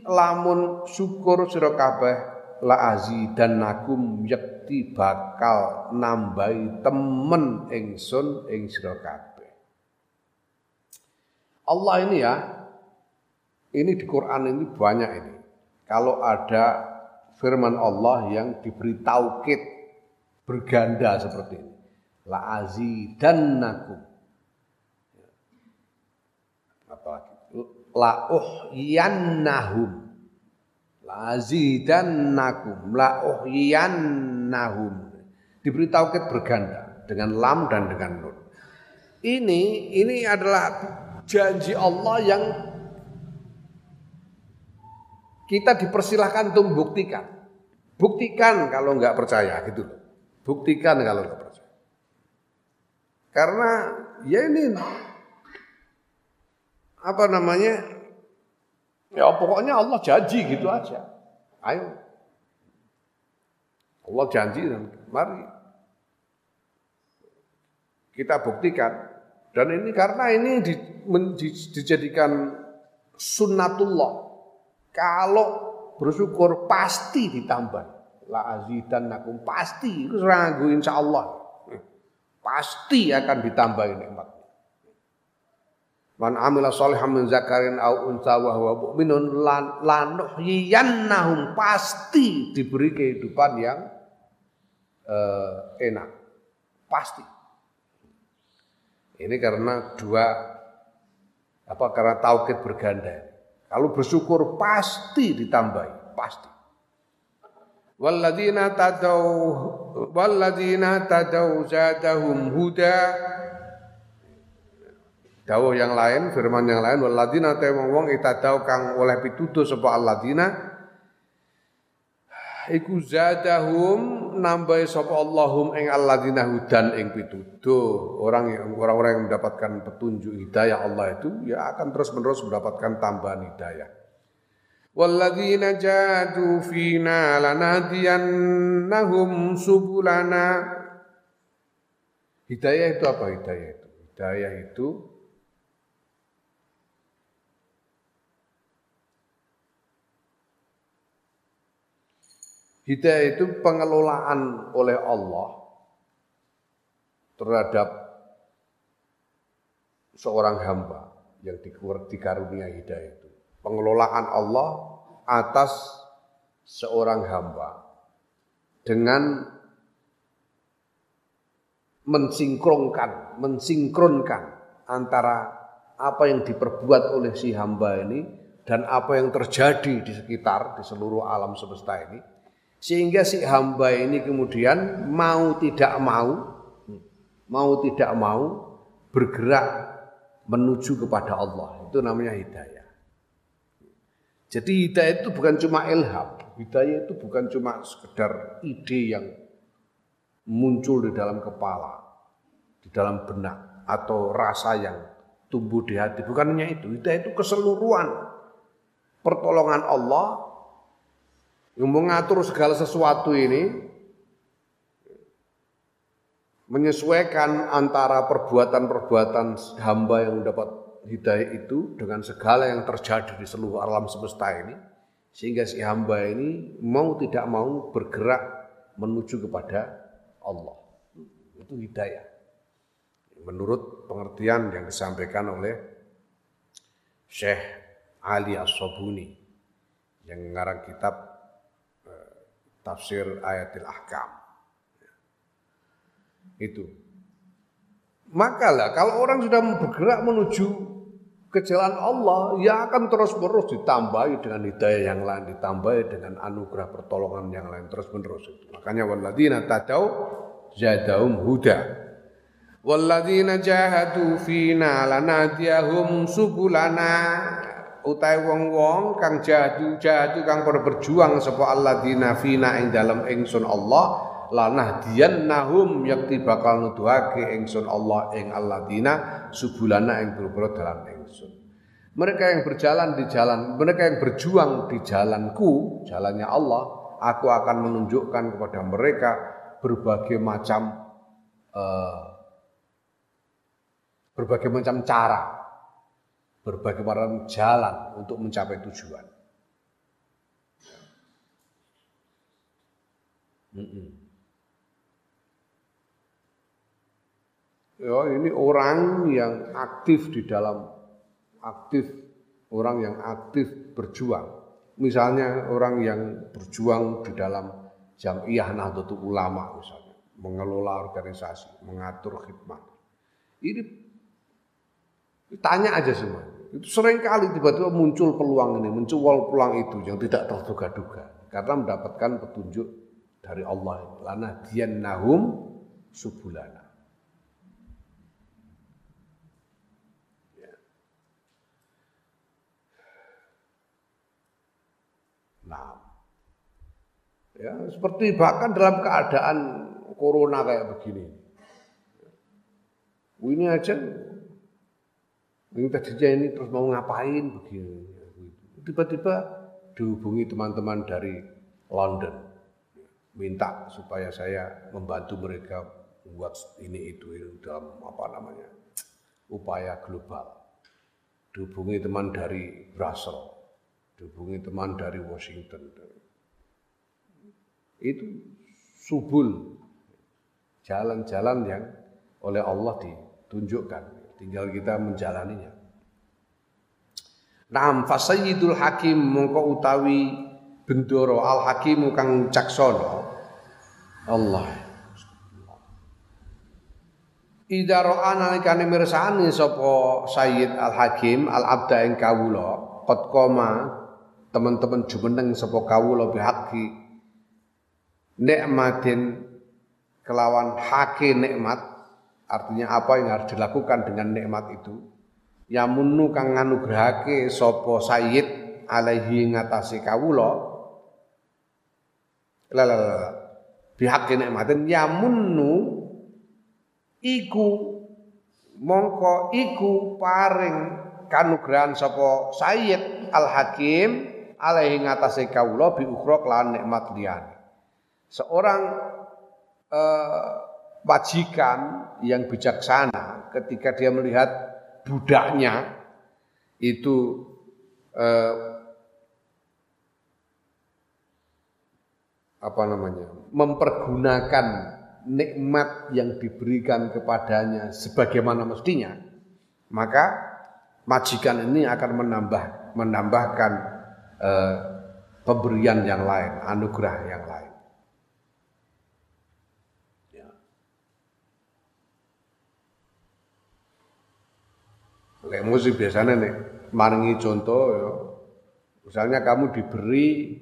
lamun syukur sira kabeh la azidannakum yakti bakal nambahi temen ingsun ing sira kabeh. Allah ini ya, ini di Quran ini banyak ini. Kalau ada firman Allah yang diberi taukid berganda seperti ini. La azidannakum. Apalagi? La uhyannahum. La azidannakum. La uhyannahum. Diberi taukid berganda dengan lam dan dengan nun. Ini ini adalah janji Allah yang kita dipersilahkan untuk membuktikan. Buktikan kalau nggak percaya gitu. Buktikan kalau nggak percaya. Karena ya ini apa namanya? Ya pokoknya Allah janji gitu aja. Ayo. Allah janji dan mari kita buktikan. Dan ini karena ini di, men, di, dijadikan sunnatullah. Kalau bersyukur pasti ditambah. La azidan nakum pasti itu ragu insya Allah. Pasti akan ditambah nikmat. Man amila sholihan min zakarin au unsa wa huwa mu'minun lanuhyiyannahum pasti diberi kehidupan yang uh, enak. Pasti. Ini karena dua apa karena tauhid berganda. Kalau bersyukur pasti ditambahi, pasti. Walladzina tadau walladzina tadau zadahum huda. Dawuh yang lain, firman yang lain, walladzina ta wong itadau kang oleh pituduh sapa alladzina. Iku zadahum nambahi sapa Allahum ing alladzina hudan ing pituduh. Orang yang orang-orang yang mendapatkan petunjuk hidayah Allah itu ya akan terus-menerus mendapatkan tambahan hidayah. Walladzina jadu fina lanadiyannahum subulana. Hidayah itu apa hidayah itu? Hidayah itu Hidayah itu pengelolaan oleh Allah terhadap seorang hamba yang dikarunia hidayah itu. Pengelolaan Allah atas seorang hamba dengan mensinkronkan, mensinkronkan antara apa yang diperbuat oleh si hamba ini dan apa yang terjadi di sekitar di seluruh alam semesta ini sehingga si hamba ini kemudian mau tidak mau, mau tidak mau bergerak menuju kepada Allah. Itu namanya hidayah. Jadi hidayah itu bukan cuma ilham. Hidayah itu bukan cuma sekedar ide yang muncul di dalam kepala, di dalam benak, atau rasa yang tumbuh di hati. Bukan hanya itu. Hidayah itu keseluruhan pertolongan Allah yang mengatur segala sesuatu ini menyesuaikan antara perbuatan-perbuatan hamba yang mendapat hidayah itu dengan segala yang terjadi di seluruh alam semesta ini sehingga si hamba ini mau tidak mau bergerak menuju kepada Allah. Itu hidayah. Menurut pengertian yang disampaikan oleh Syekh Ali As-Sobuni yang mengarang kitab tafsir ayatil ahkam. Itu. Makalah kalau orang sudah bergerak menuju ke jalan Allah, ya akan terus-menerus ditambahi dengan hidayah yang lain, ditambahi dengan anugerah pertolongan yang lain terus-menerus. Makanya walladzina tadau zadahum huda. Walladzina jahadu fina lanadiyahum subulana utai wong-wong kang jadu jadu kang pada berjuang sapa alladzina fina ing dalam ingsun Allah lanah dian nahum yakti bakal nuduhake ingsun Allah ing alladzina subulana ing berboro dalam ingsun. Mereka yang berjalan di jalan mereka yang berjuang di jalanku jalannya Allah aku akan menunjukkan kepada mereka berbagai macam uh, berbagai macam cara berbagai macam jalan untuk mencapai tujuan. Ya, ini orang yang aktif di dalam aktif orang yang aktif berjuang. Misalnya orang yang berjuang di dalam jamiah Nahdlatul Ulama misalnya. mengelola organisasi, mengatur khidmat. Ini tanya aja semua. Itu sering kali tiba-tiba muncul peluang ini, muncul peluang itu yang tidak terduga-duga karena mendapatkan petunjuk dari Allah. Lana nahum subulana. Ya. Nah, ya seperti bahkan dalam keadaan corona kayak begini. Ini aja ini tadinya ini terus mau ngapain begini. Tiba-tiba dihubungi teman-teman dari London. Minta supaya saya membantu mereka buat ini itu, ini dalam apa namanya upaya global. Dihubungi teman dari Brussels, dihubungi teman dari Washington. Itu subul jalan-jalan yang oleh Allah ditunjukkan tinggal kita menjalaninya. Naam fasayyidul hakim mongko utawi bendoro al hakim kang caksono Allah Ida ro'a nalikane mirsani sapa Sayyid Al Hakim Al Abda ing kawula qad koma teman-teman jumeneng sapa kawula bihaqi nikmatin kelawan hake nikmat Artinya apa yang harus dilakukan dengan nikmat itu? Yamunu kang nganugrahake sapa sayyid alaihi ngatasi kawula. La la la. Bihaqi nikmatin yamunu iku mongko iku paring kanugrahan sapa sayyid al hakim alaihi ngatasi kawula bi ukhra kelawan nikmat liyane. Seorang uh, majikan yang bijaksana ketika dia melihat budaknya itu eh, apa namanya mempergunakan nikmat yang diberikan kepadanya sebagaimana mestinya maka majikan ini akan menambah menambahkan eh, pemberian yang lain anugerah yang lain Lek musik biasanya nih maringi contoh ya. Misalnya kamu diberi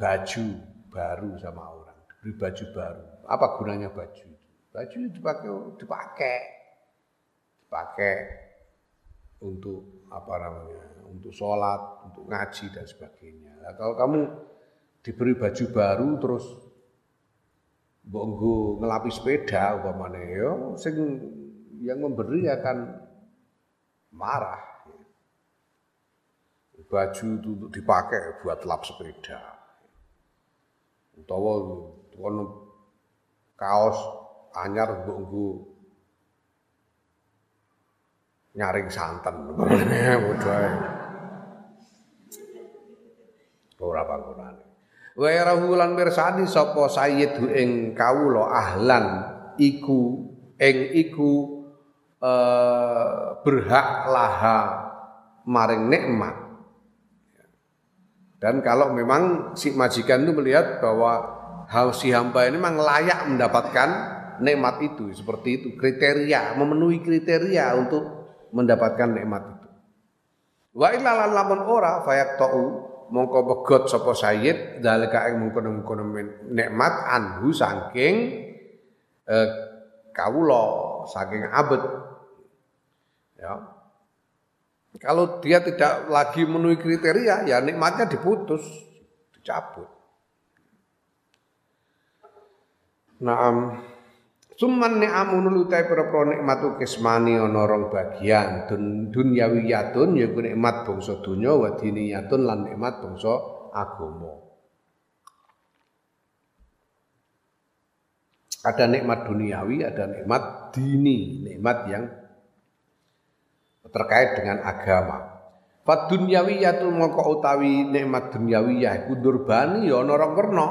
baju baru sama orang, diberi baju baru. Apa gunanya baju itu? Baju itu dipakai dipakai dipakai untuk apa namanya? Untuk sholat, untuk ngaji dan sebagainya. Nah, kalau kamu diberi baju baru terus mbok ngelapis sepeda umpamane ya sing yang memberi akan marah. Baju itu dipakai buat lap sepeda. Utawa kono kaos anyar untuk nggo nyaring santen. Padha (laughs) Ora panggonane. Wa yarahu lan mirsani sapa sayyid ing kawula ahlan iku ing iku eh, berhak laha maring nikmat. Dan kalau memang si majikan itu melihat bahwa si hamba ini memang layak mendapatkan nikmat itu, seperti itu kriteria, memenuhi kriteria untuk mendapatkan nikmat itu. Wa illa lamun ora fayak tau mongko begot sapa sayyid dalika ing mungkon-mungkon nikmat anhu saking eh, kawula saking abet Ya. Kalau dia tidak lagi memenuhi kriteria, ya nikmatnya diputus, dicabut. Naam. Suman ni'amun lutai pira-pira nikmat kismani ana bagian dun dunyawiyatun yaiku nikmat bangsa dunya wa diniyatun lan nikmat bangsa agama. Ada nikmat duniawi, ada nikmat dini, nikmat yang terkait dengan agama. Fat dunyawiyatul mongko utawi nikmat dunyawiyah iku durbani ya ana werna.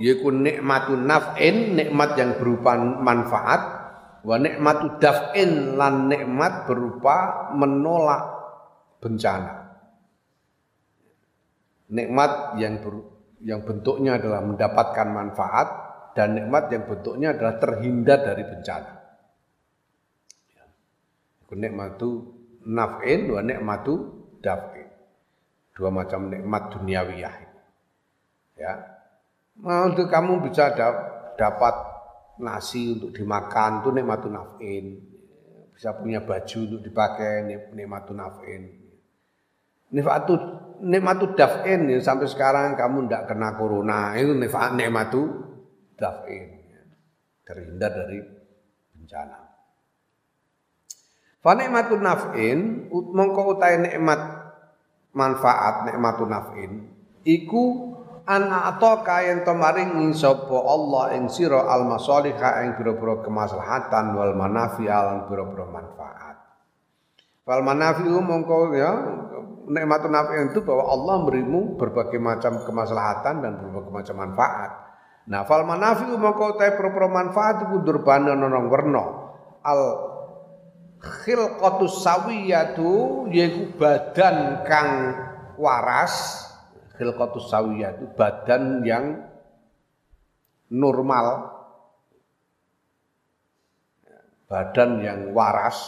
Yaiku nikmatun naf'in, nikmat yang berupa manfaat, wa nikmatu daf'in lan nikmat berupa menolak bencana. Nikmat yang ber, yang bentuknya adalah mendapatkan manfaat, dan nikmat yang bentuknya adalah terhindar dari bencana. Ya. Nikmatu naf'in wa nikmatu daf'in. Dua macam nikmat duniawiyah. Ya. Nah, untuk kamu bisa dapat nasi untuk dimakan itu nikmatu naf'in. Bisa punya baju untuk dipakai nikmatu naf'in. Nikmatu nikmatu daf'in ya, sampai sekarang kamu tidak kena corona itu nikmatu daf'in terhindar dari bencana fa nikmatun naf'in mongko utahe nikmat manfaat nikmatun naf'in iku an ataka yen to maringi sapa Allah ing sira al masalihah ing pira-pira kemaslahatan wal manafi'al lan pira-pira manfaat wal manafi'u mongko ya nikmatun naf'in itu bahwa Allah memberimu berbagai macam kemaslahatan dan berbagai macam manfaat Nah, fal manafi'u mongko te pro manfaat iku durbana ana werna. Al khilqatus sawiyatu yaiku badan kang waras. Khilqatus sawiyatu badan yang normal. Badan yang waras.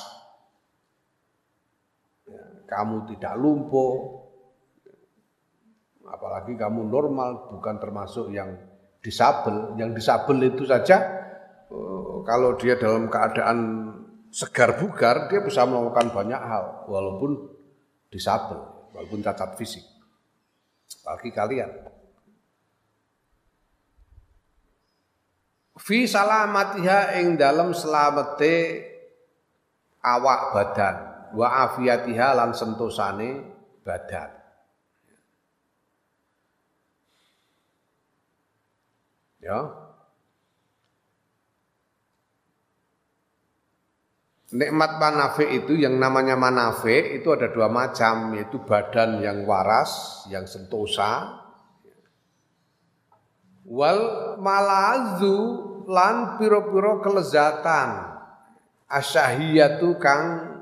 Kamu tidak lumpuh, apalagi kamu normal bukan termasuk yang disabel. Yang disabel itu saja eh, kalau dia dalam keadaan segar bugar dia bisa melakukan banyak hal walaupun disabel, walaupun cacat fisik. Bagi kalian. Fi salamatiha ing dalam selamete awak badan wa afiyatiha lan sentosane badan. Ya. Nikmat manafi itu yang namanya manafi itu ada dua macam yaitu badan yang waras, yang sentosa. Wal malazu lan piro-piro kelezatan. Asyahiyatu kang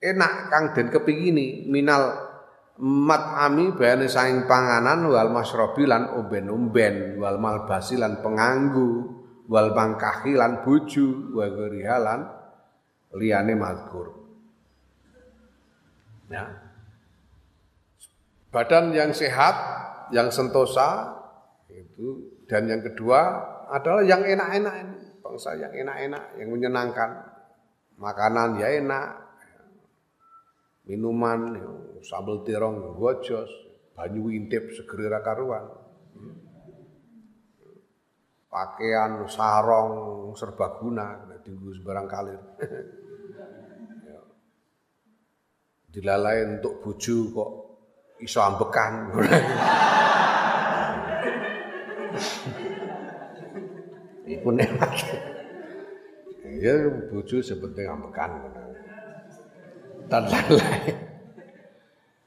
enak kang den kepingini minal mat'ami bayane saing panganan wal masrobi lan umben-umben wal malbasi lan penganggu wal mangkahi lan bojo wa lan liyane mazkur. Ya. Badan yang sehat yang sentosa itu. Dan yang kedua adalah yang enak-enak ini. Bangsa yang enak-enak yang menyenangkan. Makanan ya enak. Minuman sambal terong gojos banyu intip segeri karuan pakaian sarong serbaguna dienggo sembarang kalir. (laughs) Dilalai untuk buju kok iso ambekan. (laughs) Iku nikmat ya buju sepenting ambekan dan lain-lain.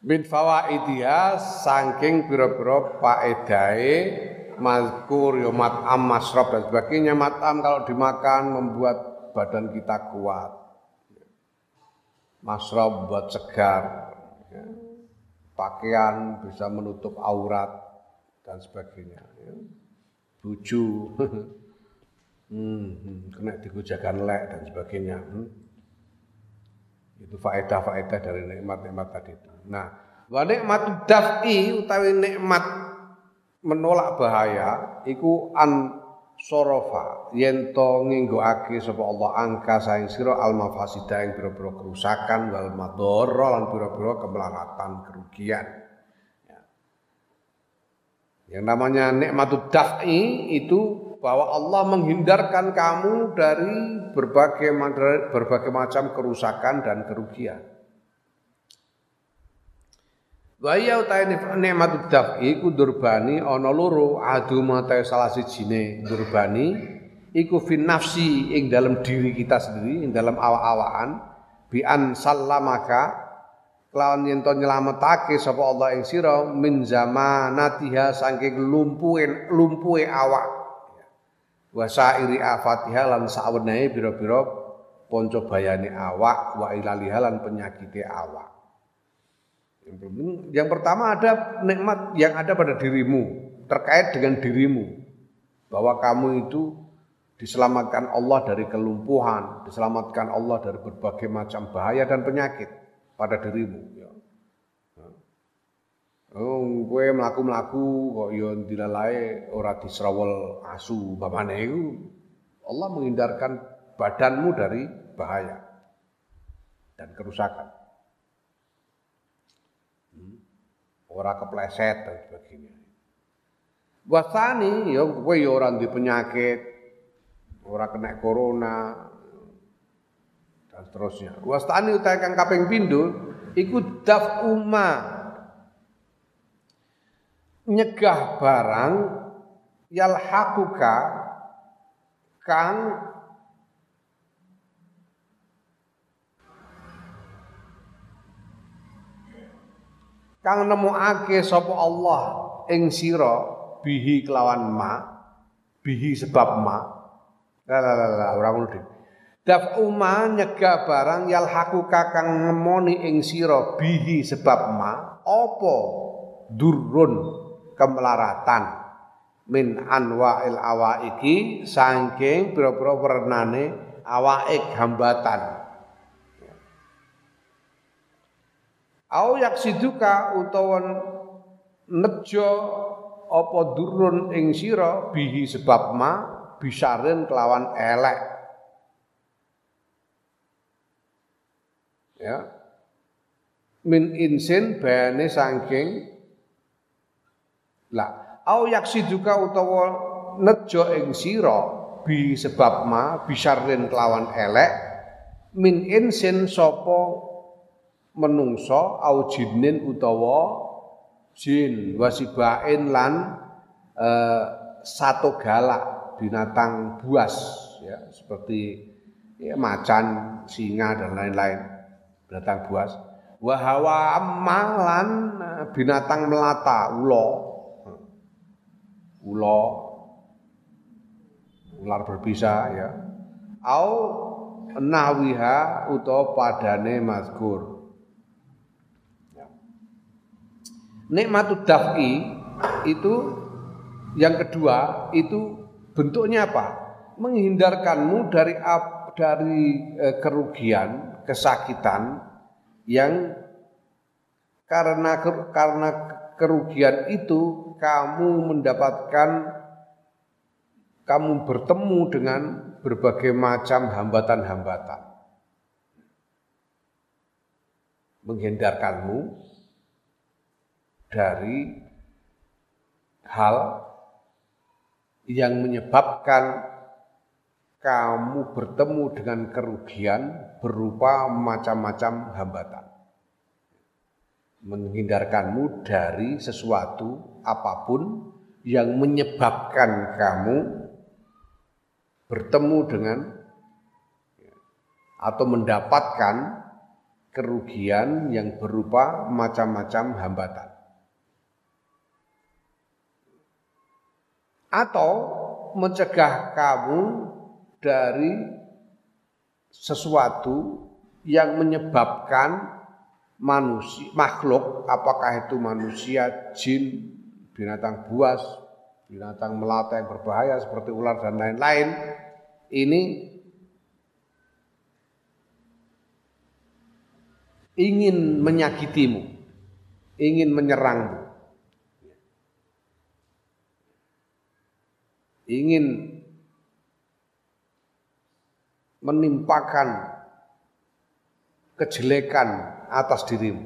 Min fawaidiha saking pira-pira faedahe mazkur yo mat'am masrab dan sebagainya mat'am kalau dimakan membuat badan kita kuat. Masrab buat segar. Ya. Pakaian bisa menutup aurat dan sebagainya. Ya. Buju, (laughs) hmm, hmm, kena digujakan lek dan sebagainya. Hmm. Itu faedah-faedah dari nikmat-nikmat tadi itu. Nah, wa nikmat daf'i utawi nikmat menolak bahaya iku an sorofa yen to nginggoake sapa Allah angka saing sira al mafasida ing pira-pira kerusakan wal madhara lan pira-pira kemelaratan kerugian. Ya. Yang namanya nikmat daf'i itu bahwa Allah menghindarkan kamu dari berbagai berbagai macam kerusakan dan kerugian. Wa ya utai nikmat daf'i iku durbani ana loro. Adu mate salah sijine durbani iku fin nafsi ing dalam diri kita sendiri ing dalam awak-awakan. Bi an sallamaka kelawan yen to nyelametake sapa Allah ing sira min zamanatiha saking lumpuhe lumpuhe awak. Wa sairi afatiha lan sawenehe pira-pira panca bayane awak wa ilaliha lan penyakite awak. Yang pertama ada nikmat yang ada pada dirimu, terkait dengan dirimu. bahwa kamu itu diselamatkan Allah dari kelumpuhan, diselamatkan Allah dari berbagai macam bahaya dan penyakit pada dirimu. Ya. Oh, kowe mlaku-mlaku kok yo ya dilalai ora disrawol asu bapane iku. Allah menghindarkan badanmu dari bahaya dan kerusakan. Hmm. Ora kepleset dan sebagainya. Wasani ya kowe ya ora di penyakit, ora kena corona dan seterusnya. Wastani utahe kang kaping pindho iku daf'uma nyegah barang yalhaquka kang kang nemokake sapa Allah ing sira bihi kelawan ma bihi sebab ma La la la la ora ngono. Daf uma nyegah barang yalhaku kakang ngemoni ing sira bihi sebab ma apa durun kemelaratan min anwa'il awaiki saking pira-pira wernane awaik hambatan. Au yaksiduka utawa nejo apa durun ing sira bihi sebab ma bisarin kelawan elek. Ya. Min insin bayane saking lah au yaksiduka utawa nejo ing sira bi sebab ma bisarin kelawan elek min insin sapa menungso au jinin utawa jin wasibain lan uh, satu galak binatang buas ya seperti ya, macan, singa dan lain-lain binatang buas. Wahawa amalan binatang melata ulo, ulo, ular berbisa ya. Au nahwiha utawa padane mazkur. Ya. Nikmatud daf'i itu yang kedua itu Bentuknya apa? Menghindarkanmu dari dari e, kerugian, kesakitan yang karena karena kerugian itu kamu mendapatkan kamu bertemu dengan berbagai macam hambatan-hambatan. Menghindarkanmu dari hal yang menyebabkan kamu bertemu dengan kerugian berupa macam-macam hambatan. Menghindarkanmu dari sesuatu apa pun yang menyebabkan kamu bertemu dengan atau mendapatkan kerugian yang berupa macam-macam hambatan. Atau mencegah kamu dari sesuatu yang menyebabkan manusia makhluk apakah itu manusia, jin, binatang buas, binatang melata yang berbahaya seperti ular dan lain-lain ini ingin menyakitimu, ingin menyerangmu. Ingin menimpakan kejelekan atas dirimu.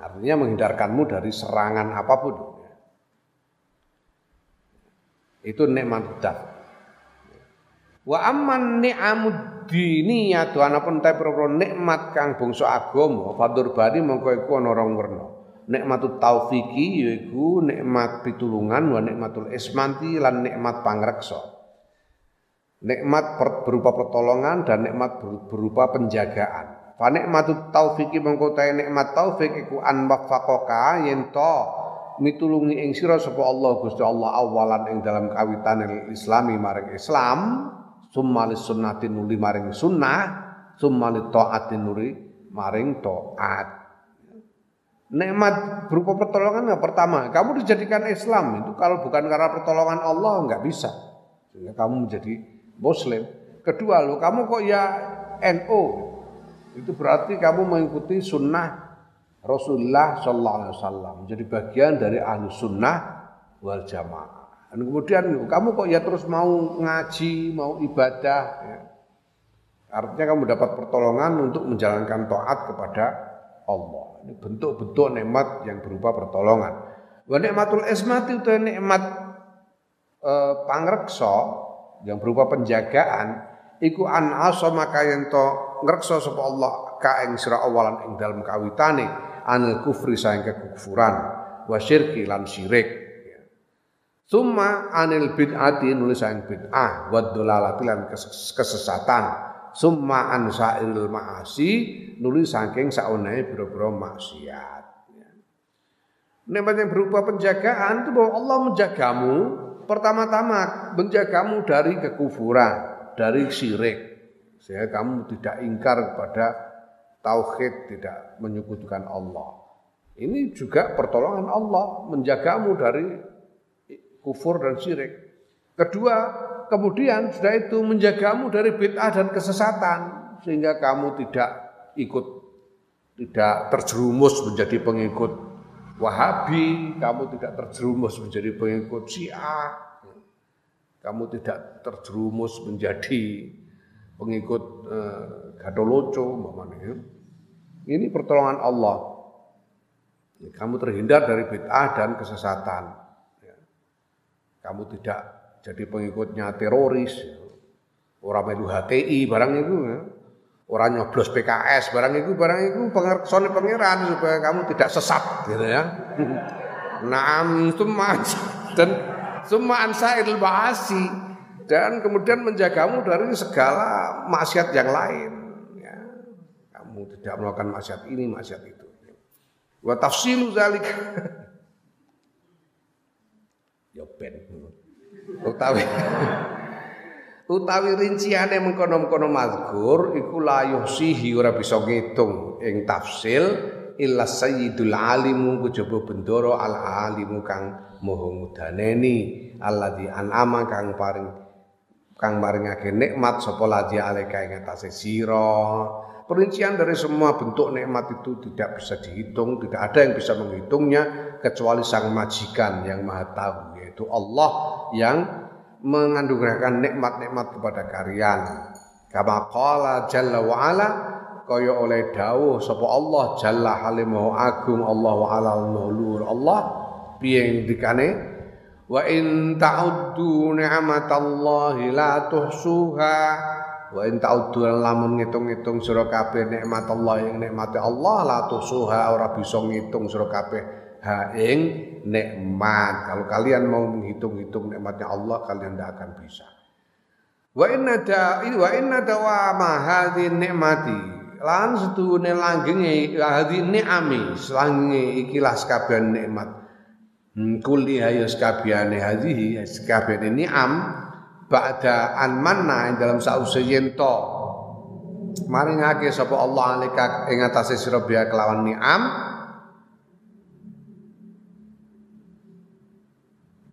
Artinya menghindarkanmu dari serangan apa pun. Itu nikmat daf. Wa amman ni'amud diniyah ana pun ta nikmat kang bangsa agama fadur bari rong werna nikmatut taufiki yaiku nikmat pitulungan wa nikmatul ismanti lan nikmat pangreksa. Nikmat berupa pertolongan dan nikmat berupa penjagaan. Fa nikmatut taufiki mengko nikmat taufik iku an waffaqaka yen to mitulungi ing sira sapa Allah Gusti Allah awalan ing dalam kawitan islami maring Islam summa sunnati nuli maring sunnah summa taati nuri maring taat Nikmat berupa pertolongan yang pertama, kamu dijadikan Islam itu kalau bukan karena pertolongan Allah nggak bisa. Sehingga kamu menjadi Muslim. Kedua, lo kamu kok ya NO, itu berarti kamu mengikuti sunnah Rasulullah Sallallahu Alaihi Wasallam, menjadi bagian dari ahlu sunnah wal jamaah. Dan kemudian kamu kok ya terus mau ngaji, mau ibadah, ya. artinya kamu dapat pertolongan untuk menjalankan taat kepada Allah. Bentuk-bentuk nikmat yang berupa pertolongan. Wa nikmatul ismati itu nikmat eh, pangreksa yang berupa penjagaan iku an maka yen to ngreksa sapa Allah ka ing sira awalan ing dalem kawitane anil kufri saing kekufuran wa syirki lan syirik Summa anil bid'ati nulis saing bid'ah wa dolalati lan kesesatan summa an sa'iril ma'asi nuli saking saunahe biro-biro maksiat. Ya. Yang berupa penjagaan itu bahwa Allah menjagamu pertama-tama menjagamu dari kekufuran, dari syirik. Sehingga kamu tidak ingkar kepada tauhid, tidak menyekutukan Allah. Ini juga pertolongan Allah menjagamu dari kufur dan syirik. Kedua, kemudian sudah itu menjagamu dari bid'ah dan kesesatan sehingga kamu tidak ikut tidak terjerumus menjadi pengikut Wahabi, kamu tidak terjerumus menjadi pengikut Syiah, kamu tidak terjerumus menjadi pengikut eh, Gadoloco, ya. Ini pertolongan Allah. Kamu terhindar dari bid'ah dan kesesatan. Ya. Kamu tidak jadi pengikutnya teroris, orang melu HTI barang itu, ya. orang nyoblos PKS barang itu, barang itu pengersone pangeran supaya kamu tidak sesat, gitu ya. (laughs) Naam semua (laughs) dan semua ansail bahasi dan kemudian menjagamu dari segala maksiat yang lain. Ya. Kamu tidak melakukan maksiat ini, maksiat itu. Wa tafsilu zalik. (laughs) ya ben utawi (laughs) utawi rinciane mengkono-mengkono mazkur iku la yuhsihi ora bisa ngitung ing tafsil illa sayyidul alimu kejaba bendoro al alimu kang moho ngudaneni alladzi an'ama kang paring kang maringake nikmat sapa ladzi alika ing atase sira. Perincian dari semua bentuk nikmat itu tidak bisa dihitung, tidak ada yang bisa menghitungnya kecuali sang majikan yang maha tahu yaitu Allah yang menganugerahkan nikmat-nikmat kepada kalian. Kama qala jalla wa ala kaya oleh dawuh sapa Allah jalla halimahu agung Allah wa ala al Allah piye dikane wa in ta'uddu ni'matallahi la tuhsuha wa in ta'uddu lamun ngitung-ngitung sira kabeh nikmat Allah yang nikmate Allah la tuhsuha ora bisa ngitung sira kabeh ha ing nikmat. Kalau kalian mau menghitung-hitung nikmatnya Allah, kalian tidak akan bisa. Wa inna da wa inna dawama hadhi nikmati lan setune langgenge hadhi ni'ami selange ikilah sekabian nikmat hmm, kulli hayo sekabiane hadhihi sekabiane ni'am ba'da an manna dalam sause yen to maringake sapa Allah alika ing atase sira kelawan ni'am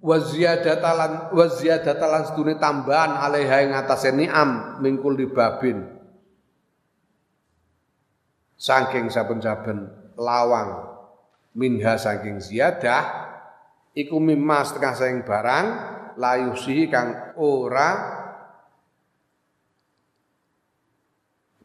wa ziyadatalan wa ziyadatalan sedune tambahan alaiha ing atase ni'am mingkul babin. Saking saben-saben lawang. Minha saking ziyadah iku mimma setengah saing barang layusihi kang ora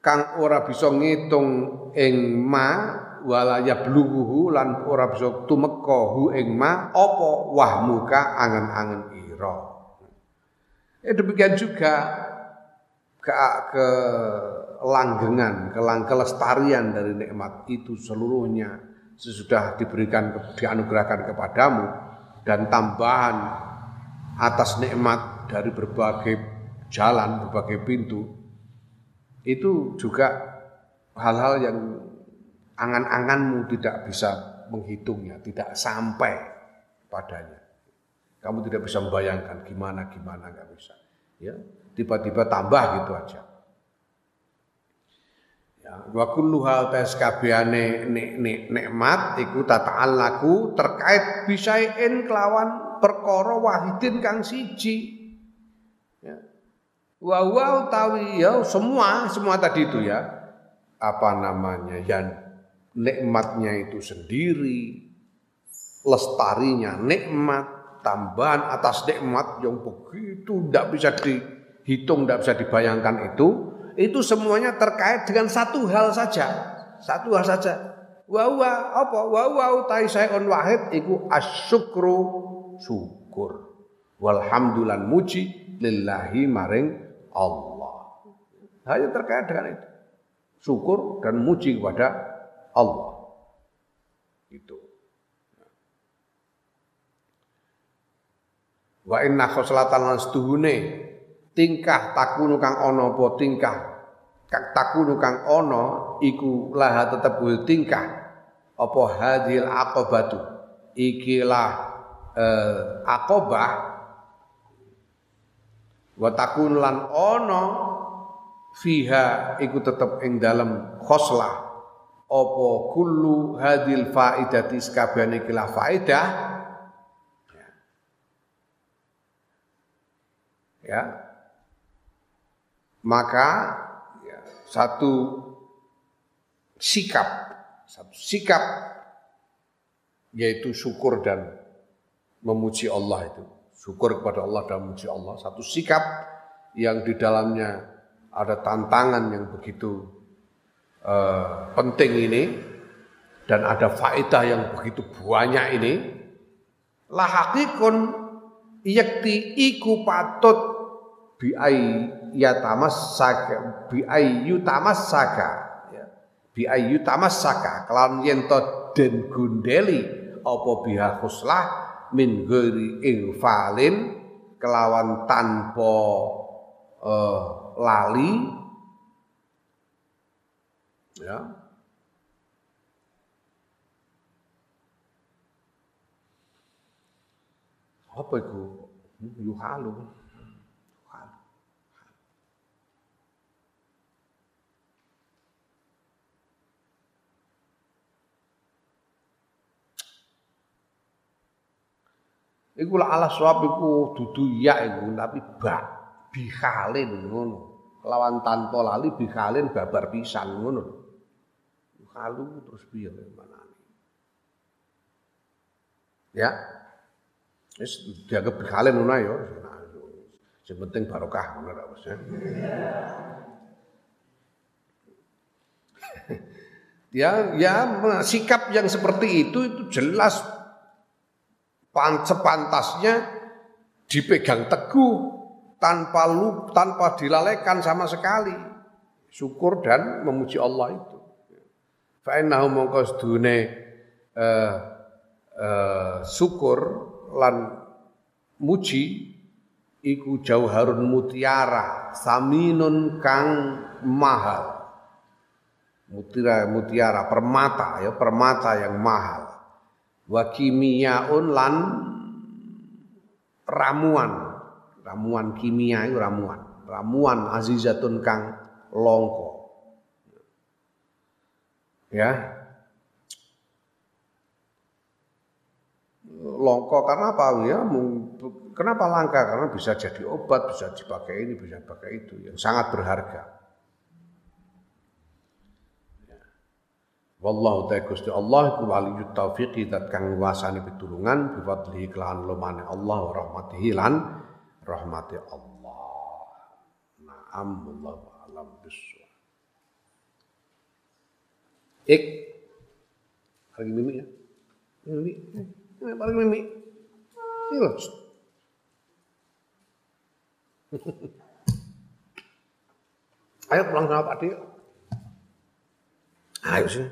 kang ora bisa ngitung ing ma wala yablughu lan ora bisa tumeka hu ing ma apa wahmuka angen-angen ira. Ya demikian juga ke, ke langgengan, kelang kelestarian dari nikmat itu seluruhnya sesudah diberikan dianugerahkan kepadamu dan tambahan atas nikmat dari berbagai jalan, berbagai pintu itu juga hal-hal yang angan-anganmu tidak bisa menghitungnya, tidak sampai padanya. Kamu tidak bisa membayangkan gimana gimana nggak bisa. Ya, tiba-tiba tambah gitu aja. Ya, wa kulluha tes kabehane nik nikmat iku tata'allaku terkait bisain kelawan perkara wahidin kang siji. Ya. Wa wa utawi ya semua semua tadi itu ya. Apa namanya? Yang nikmatnya itu sendiri lestarinya nikmat tambahan atas nikmat yang begitu tidak bisa dihitung, tidak bisa dibayangkan itu itu semuanya terkait dengan satu hal saja. Satu hal saja. Wa wa apa? Wa wa utai sayun wahid iku asyukru syukur. Walhamdulillah muji lillahi maring Allah. Hanya terkait dengan itu. Syukur dan muji kepada Allah. Itu. Wa inna khoslatan lan setuhune tingkah takunu kang ana apa tingkah? Kak takunu kang ana iku laha tetep tingkah. Apa hadil aqabatu ikilah eh, aqabah wa takun lan ana fiha iku tetep ing dalem khoslah apa kullu hadil faidati sakabehane ikilah faidah ya, ya maka ya, satu sikap, satu sikap yaitu syukur dan memuji Allah itu. Syukur kepada Allah dan memuji Allah. Satu sikap yang di dalamnya ada tantangan yang begitu uh, penting ini dan ada faedah yang begitu banyak ini. Lahakikun yakti iku patut biai ya tamassaka bi ayyu tamassaka ya bi ayyu tamassaka kelawan yen den gundeli apa biha khuslah min ghairi infalin kelawan tanpa uh, lali ya apa itu yuhalu Iku lah ala swab iku dudu ya iku tapi ba bikhalin ngono. Lawan tanpa lali bikhalin babar pisan ngono. Halu terus piye mana Ya. Wis dianggap bikhalin ngono ya. Sing penting barokah ngono ra wis. (laughs) Ya. ya, ya sikap yang seperti itu itu jelas sepantasnya dipegang teguh tanpa lu, tanpa dilalaikan sama sekali. Syukur dan memuji Allah itu. Fa'innahu mongko sedune uh, uh, syukur lan muji iku jauharun mutiara saminun kang mahal. Mutiara mutiara permata ya permata yang mahal. Wa kimiaun lan ramuan. Ramuan kimia itu ramuan. Ramuan azizatun kang longko ya. Longko karena apa ya kenapa langka? Karena bisa jadi obat bisa dipakai ini bisa dipakai itu yang sangat berharga. Wallahu ta'ala Gusti Allah iku waliyut taufiqi dat kang wasani pitulungan bi fadlihi kelawan lumane Allah wa rahmatihi lan rahmati Allah. Naam wallahu alam bisawab. Ik lagi mimik ya. Mimik. Paling mimik. Ini loh. (laughs) Ayo pulang sama Pak Dio. Ayo sih.